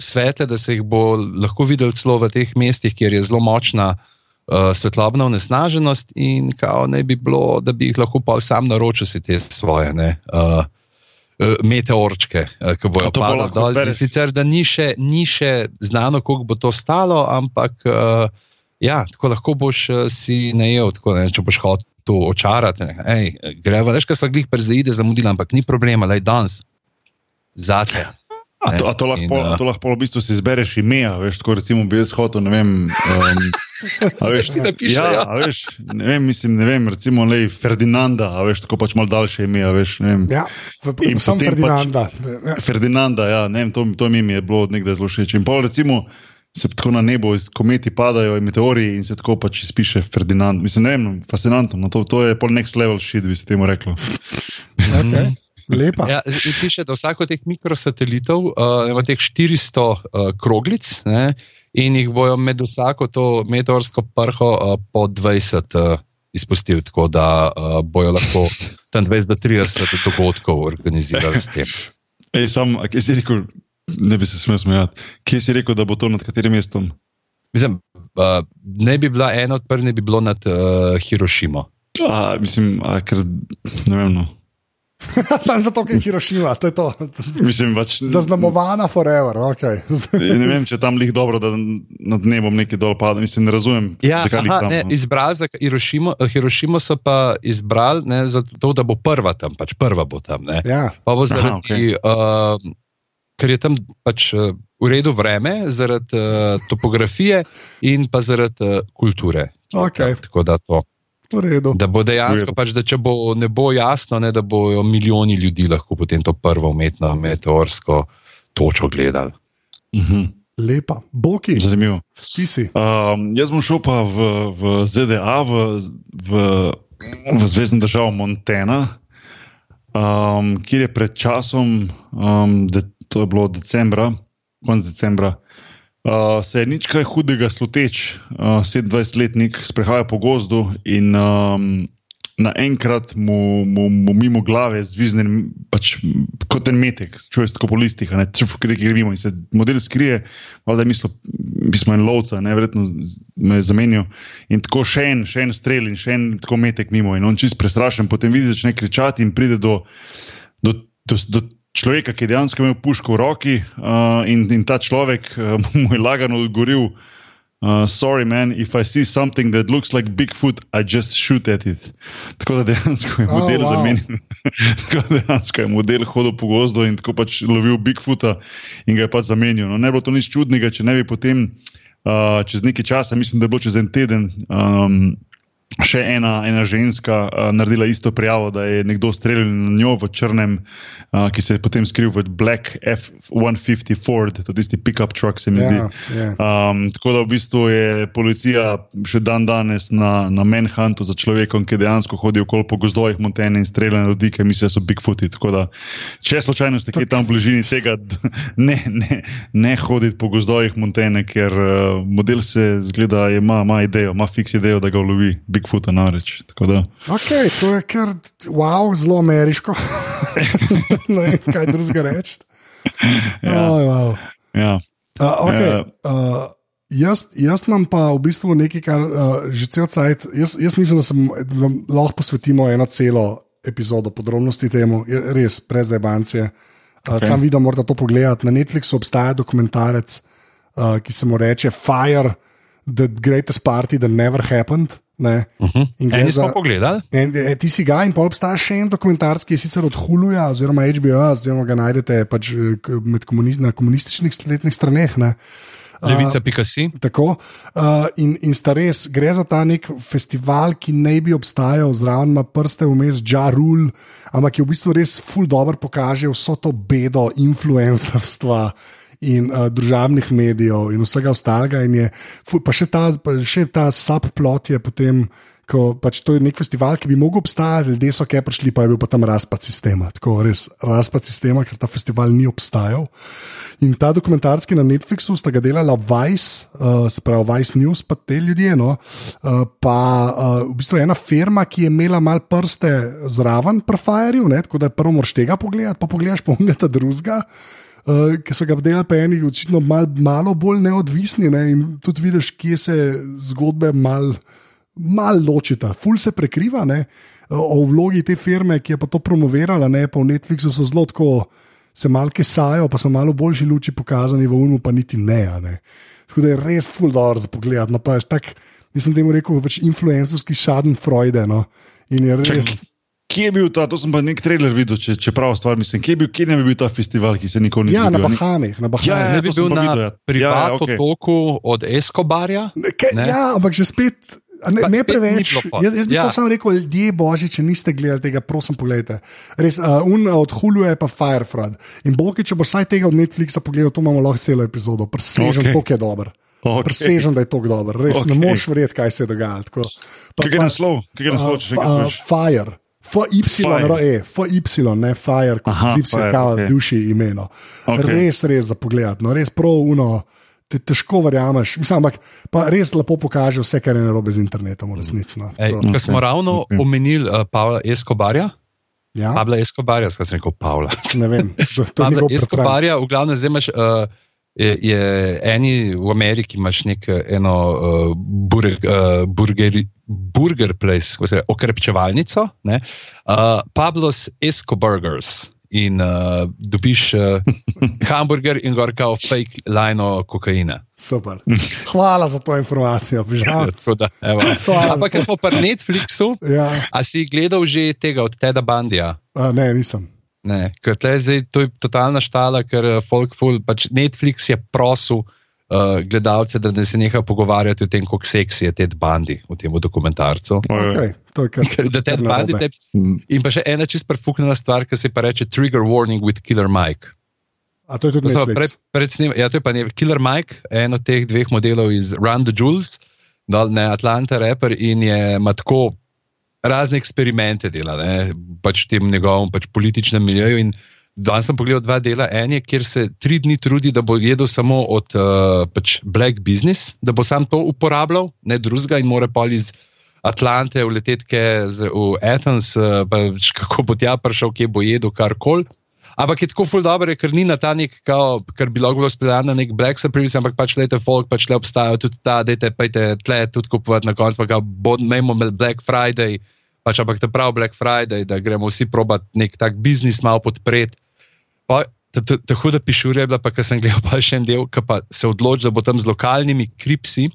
svetle, da se jih bo lahko videl celo v teh mestih, kjer je zelo močna uh, svetlobna onesnaženost, in kao ne bi bilo, da bi jih lahko pa sam naročil si te svoje. Ne, uh, Meteorčke, ki bojo padle dol. Sicer, da ni še, ni še znano, koliko bo to stalo, ampak uh, ja, tako lahko boš uh, si najel, tako, ne, če boš hotel to očarati. Gremo, veš, kaj smo glih prezide zamudili, ampak ni problema, le danes. Zate. A to, a to, lahko, in, uh, to lahko v bistvu si izbereš ime, veš, tako recimo bi jaz hotel, ne vem. Um, <laughs> a veš, ti napišeš? Ja, ja. A veš, ne vem, mislim, ne vem, recimo lej, Ferdinanda, a veš, tako pač mal daljše ime, a veš, ne vem. Ja, in sem Ferdinanda. Pač, ja. Ferdinanda, ja, ne vem, to, to mi je bilo od nekdaj zelo všeč. In pa recimo se tako na nebo iz kometi padajo in meteori in se tako pač izpiše Ferdinand. Mislim, ne vem, fascinantno, no, to, to je pol next level shit, bi se temu reklo. Okay. <laughs> Lepa. Ja, piše, da vsako teh mikrosatelitov uh, ima teh 400 uh, kroglic ne, in jih bojo med vsako to meteorsko prho uh, po 20 uh, izpustili, tako da uh, bojo lahko tam 20 do 30 dogodkov organizirali s tem. Ej, sam, kje si rekel, ne bi se smel smejati, kje si rekel, da bo to nad katerim mestom? Mislim, uh, ne bi bila ena od prvih, ne bi bilo nad uh, Hirošimo. A, mislim, a, ker, ne vem. No. <laughs> Sam zato, ker je Hirošima, to je to. Mislim, pač, Zaznamovana forever. Okay. ne vem, če tam lih dobro, da nad nebom nekaj dol pada. Mislim, ne razumem. Ja, zakaj lih aha, tam. ne, no. izbrali za Hirošimo, Hirošimo so pa izbrali ne, zato, da bo prva tam, pač prva bo tam. Ne. Ja. Pa bo Aha, zaradi, okej. uh, ker je tam pač uh, v redu vreme, zaradi uh, topografije in pa zaradi uh, kulture. Okay. Tako da to. V redu. Da bo dejansko, pač, da če bo, ne bo jasno, ne, da bojo milijoni ljudi lahko potem to prvo umetno meteorsko točko gledali. Mhm. Lepa. Boki, Zanimivo. ti si. Um, jaz bom šel pa v, v ZDA, v, v, v zvezdno državo Montana, um, kjer je pred časom, um, de, to je bilo decembra, konec decembra, uh, se je nič kaj hudega sluteč, uh, 27-letnik sprehajal po gozdu in um, naenkrat mu, mu, mu mimo glave zvizne pač, kot en metek, čuješ tako po listih, ne čuf, ki gre mimo in se model skrije, valjda je mislil, mi smo en lovca, ne, verjetno me je zamenjal in tako še en, še en strel in še en tako metek mimo in on čist prestrašen, potem vidi, začne kričati in pride do, do, do, do človeka, ki je dejansko imel puško v roki uh, in, in ta človek uh, <laughs> mu je lagano odgovoril. Uh, sorry, man, if I see something that looks like Bigfoot, I just shoot at it. Tako da dejansko je Oh, model wow. zamenjal. <laughs> tako da dejansko je model hodil po gozdu in tako pač lovil Bigfoota in ga je pač zamenjal. No, ne bi bilo to nič čudnega, če ne bi potem uh, čez nekaj časa, mislim, da je bilo čez en teden. Um, Še ena, ena ženska uh, naredila isto prijavo, da je nekdo streljal na njo v črnem, uh, ki se je potem skril v Black F-150 Ford, to je tisti pick-up truck, se mi Ja, zdi. ja. Um, tako da v bistvu je policija še dan danes na, na Manhuntu za človekom, ki dejansko hodi okoli po gozdovih Montene in strelja na ljudi, ki mislijo, da so Bigfooti. Tako da, če slučajno ste kje tam v bližini tega, <laughs> ne, ne, ne hoditi po gozdovih Montene, ker uh, model se zgleda, ima, ima idejo, ima fiks idejo, da ga ulovi Bigfoota da, Okay, to je kar wow, zelo ameriško. <laughs> ne vem, kaj drugega reči. Ja. Oh, wow. ja. Uh, okay. Ja. uh, jaz, jaz imam pa v bistvu nekaj, kar uh, že cel cajt. Jaz, jaz mislim, da se vam lahko posvetimo eno celo epizodo podrobnosti temu, res prezebance. Uh, Okay. Sam videl, morda to pogledati. Na Netflixu obstaja dokumentarec, uh, ki se mu reče Fire, the greatest party that never happened. Ne? Uh -huh. In gre Eni smo pogledali, En, e, ti si ga in pa obstaja še en dokumentarc, ki je sicer od Huluja oziroma HBO, oziroma ga najdete pač k- med komuniz, na komunističnih spletnih straneh. Ne. levica Pikasi. Tako. Uh, in, in sta res, gre za ta nek festival, ki ne bi obstajal, zraven ima prste vmes, Jarul, ampak ki v bistvu res ful dobro pokaže vso to bedo influencerstva. In uh, družabnih medijev, in vsega ostalega. In je, pa še ta, pa še ta subplot je potem, ko pač to je nek festival, ki bi mogel obstajati, ljudje so kaj prišli, pa je bil tam razpad sistema. Tako res razpad sistema, ker ta festival ni obstajal. In ta dokumentarski na Netflixu sta ga delala Vice, uh, se pravi Vice News, pa te ljudje. No? Uh, pa uh, v bistvu ena firma, ki je imela mal prste zraven ne? tako da prvo moraš tega pogledati, pa pogledaš pa unga ta drugega. Uh, ki so ga delali, pa eni očitno mal, malo bolj neodvisni, ne? in tudi vidiš, kje se zgodbe malo mal ločita, ful se prekriva. Ne? O vlogi te firme, ki je pa to promovirala, ne? pa v Netflixu so zelo tako, se malo kesajo, pa so malo boljši luči pokazani, v Unu pa niti ne. ne. Tako da je res ful dobro za pogled. No, pa je tak, nisem temu rekel, pač influencerski Schadenfreude. No? In je res. Čak, kje je bil ta, to sem pa nek trailer videl, če, če prav stvar mislim, kje, je bil, kje ne bi bil ta festival, ki se nikoli ni Ja, na zgodil? a ni- Bahamih, na Bahamih. Ja, ja, Ne bi bil na videl, ja. privat Ja, ja, okej. otoku od Escobarja. Ke, Ne? ja, ampak že spet. Ne, Pa ne preveč. Jaz, jaz bi ja. Ja. to samo rekel, ljudje božji, če niste gledali tega, prosim, pogledajte. Res, uh, un od Hulu je pa Firefront. In boki, če boš vsaj tega od Netflixa pogledal, to imamo lahko celo epizodo. Presežen, okay. to je dober. Okej. Presežen, da je to dober. Res, okay. ne moreš verjeti, kaj se dogaja. Tako. Pa- Kaj je naslov? Kaj je naslov, če še enkrat Uh, poveš? Fire. FY, Fire. e, FY, ne Fire, kot Aha, zip se Fire, kao okej. duši imeno. Okej. Res, res za pogled, no, res prav uno. Te težko verjameš, mislim, ampak pa res lepo pokaže vse, kar je narobe z internetom, v resnici. No. Ej, To- Ko smo ravno okej. omenili uh, Pavla Escobarja, Ja, Pabla Escobarja, skaj sem rekel Pavla. ne vem, to, to je Pabla. Escobarja, v glavnem zdaj imaš uh, je, je eni v Ameriki imaš nek eno uh, burger, uh, burger, burger place, se okrepčevalnico, ne? uh, Pablo's Escoburgers. In uh, dobiš uh, <laughs> hamburger in gor kao fake lino kokaina. Super. Hvala za to informacijo. <laughs> <laughs> Hvala Ampak ker smo pri Netflixu, Ja, a si gledal že tega od Teda Bandija? a, ne, nisem. Ne, ker tle zdaj to je totalna štala, ker eh, folk full, pač Netflix je prosil uh, gledalce, da ne se neha pogovarjati o tem, kako seksi je Ted Bundy v tem dokumentarcu. Okay, to je kar, Ker <laughs> da Ted kar Bundy narobe. te, in pa še ena čist prefuknjena stvar, ki se pa reče Trigger Warning with Killer Mike. A to je tudi To, so Netflix. pred, pred snem, ja, to je pa ne, Killer Mike, en od teh dveh modelov iz Run the Jewels, dol ne Atlanta raper in je ima tako razne eksperimente dela, ne, pač v tem njegovem pač političnem miljeju. In danes sem pogledal dva dela. En je, kjer se tri dni trudi, da bo jedel samo od uh, pač black business, da bo sam to uporabljal, ne drugega in more pol iz. Atlante, v letetke z, v Athens, pa pač kako bo tja prišel, kje bo jedel, karkoli. Ampak je tako ful dobro, ker ni na ta nek, kao, kar bi lahko bilo speljano na nek Black Supremacy, ampak pač lete folk, pač le obstajajo tudi ta, dajte, pejte tle tudi kupovati na koncu, pa ga bomo imeli Black Friday, pač ampak ta prav Black Friday, da gremo vsi probat nek tak biznis malo podpreti. Pa, ta- ta- ta huda pišurja je bila, pa ker sem gledal pa še en del, ki pa se odloči, da bo tam z lokalnimi kripsi,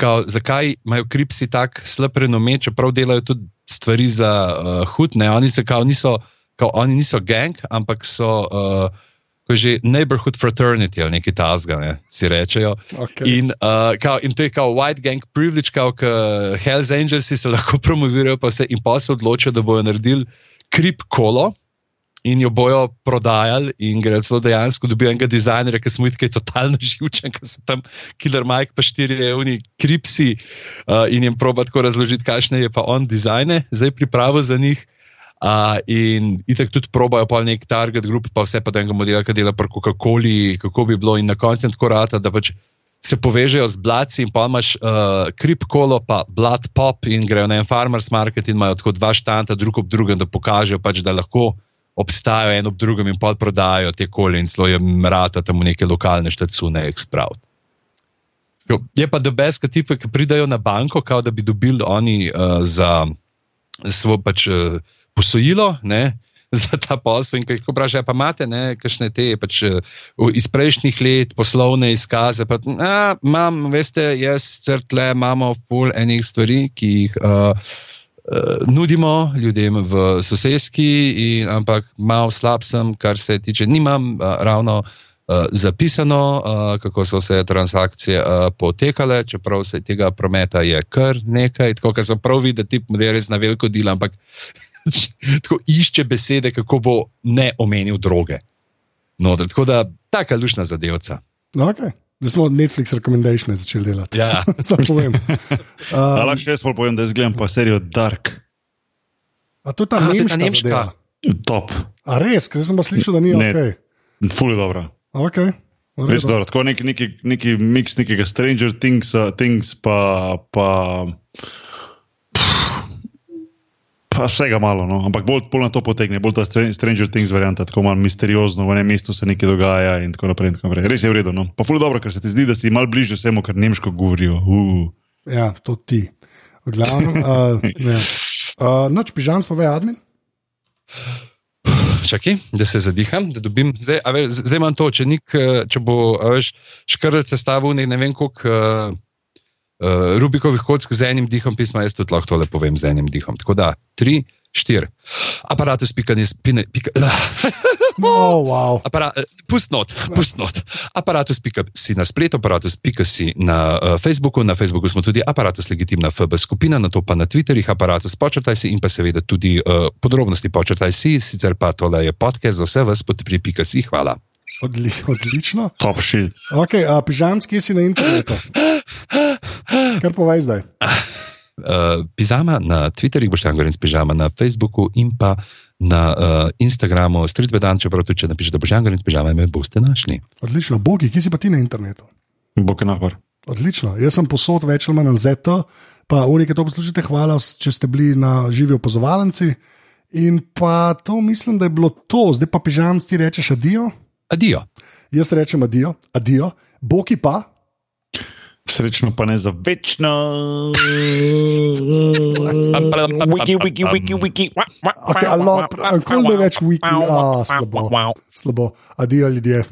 kao, zakaj imajo kripsi tako slab renome, čeprav delajo tudi stvari za uh, hud, ne, oni se kao niso, kao, oni niso gang, ampak so uh, ko je že neighborhood fraternity ali nekaj tasga, ne, si rečejo. Okay. In, uh, kao, in to je kao white gang privilege, kao k Hells Angelsi se lahko promovirajo, pa se in pa se odločijo, da bojo naredili krip kolo. In jo bojo prodajali, in gre celo dejansko dobijo enega dizajnerja, ki smo jih kaj totalno <laughs> živčen, ki so tam Killer Mike, pa štiri evni kripsi uh, in jim proba tako razložiti, kakšne je pa on dizajne, zdaj pripravo za njih. Uh, in itak tudi probajo pa nek target group, pa vse pa enega modela, ki dela pri Coca-Coli, kako bi bilo in na koncu je tako rata, da pač se povežejo z blaci in pa imaš uh, krip kolo, pa blood pop in grejo na en farmers market in imajo tako dva štanta drug ob drugem, da pokažejo pač, da lahko obstajajo en ob drugem in pa prodajajo te kole in celo je mrata tam v neke lokalne štacune ekspraviti. Tako, Je pa debes, ki ti ki pridajo na banko, kao da bi dobili oni uh, za svoj pač, uh, posojilo. Ne? <laughs> Za ta posel, in ko vprašajo, pa imate ne, kakšne te pač, eh, iz prejšnjih let poslovne izkaze. Pa, a, imam, veste, jaz crtle imamo full enih stvari, ki jih uh, nudimo ljudem v sosedski, ampak malo slab sem, kar se tiče, nimam uh, ravno uh, zapisano, uh, kako so se transakcije uh, potekale, čeprav se tega prometa je kar nekaj, tako da sem prav videl, da ti model res na veliko dela, ampak <laughs> tako išče besede, kako bo ne omenil droge. No, tako da, taka lušna zadevca. Okay. Da smo Netflix rekomendation začeli delati. Ja. <laughs> Samo povem. Ali Um, lahko še jaz povem, da jaz gledam pa serijo Dark, a to je ta A, to je ta nemška, nemška. zadeva. top, A res, ker sem pa slišal, da ni Ne. ok. ful je dobra. okay. v Res dobro, tako neki, neki, neki mix nekega Stranger Things, uh, things pa, pa <laughs> vsega malo, no. ampak bolj, bolj na to potegne, bolj ta Stran- Stranger Things varianta, tako malo misteriozno, v enem mestu se nekaj dogaja in tako naprej. In tako naprej. Res je v redu, no. pa ful dobro, ker se ti zdi, da si mal bližje vsemu, kar nemško govorijo. Uh. Ja, to ti. V glavnem, uh, ja. uh, noč pižam, spove admin. Čakaj, da se zadiham, da dobim. Zdaj, a veš, zdaj imam to, če, nik, eh, če bo a veš, škrlec sestavil ne, ne vem koliko uh, uh, Rubikovih kock z enim dihom pisma, jaz tudi lahko tole povem z enim dihom. Tako da, tri, štiri. Aparatus pika, ne spine, pika. <laughs> Oh, wow. Apara, eh, pust not, pust not. Aparatus pika si na spletu, aparatus pika si na uh, Facebooku, na Facebooku smo tudi aparatus legitimna FB skupina, na to pa na Twitterjih aparatus počrtaj si in pa seveda tudi uh, podrobnosti počrtaj si, sicer pa tole je podcast za vse vas pod pri pika si, hvala. Odli, odlično. Top shit. Okay, uh, pižam, kje si na internetu? Kar povej zdaj. Uh, pizama na Twitterjih, boš tam govoril, pižama na Facebooku in pa na uh, Instagramu, čeprav tudi če napišete boš tam govoril, pižama, me boste našli. Odlično. Bogi, kje si pa ti na internetu? Bog je nahvar. Odlično. Jaz sem posod več ali manj na ZT, pa unike to poslušate, hvala, če ste bili na živi opozovalnici. In pa to mislim, da je bilo to, zdaj pa pižam, ti rečeš adijo. Adijo. Jaz rečem adijo, adijo, boki pa. Srečno pa ne za večno. Wiki, wiki, wiki, wiki. Okay, ali no, nikoli ne več wiki, a slabo. Slabo, adijo ljudje.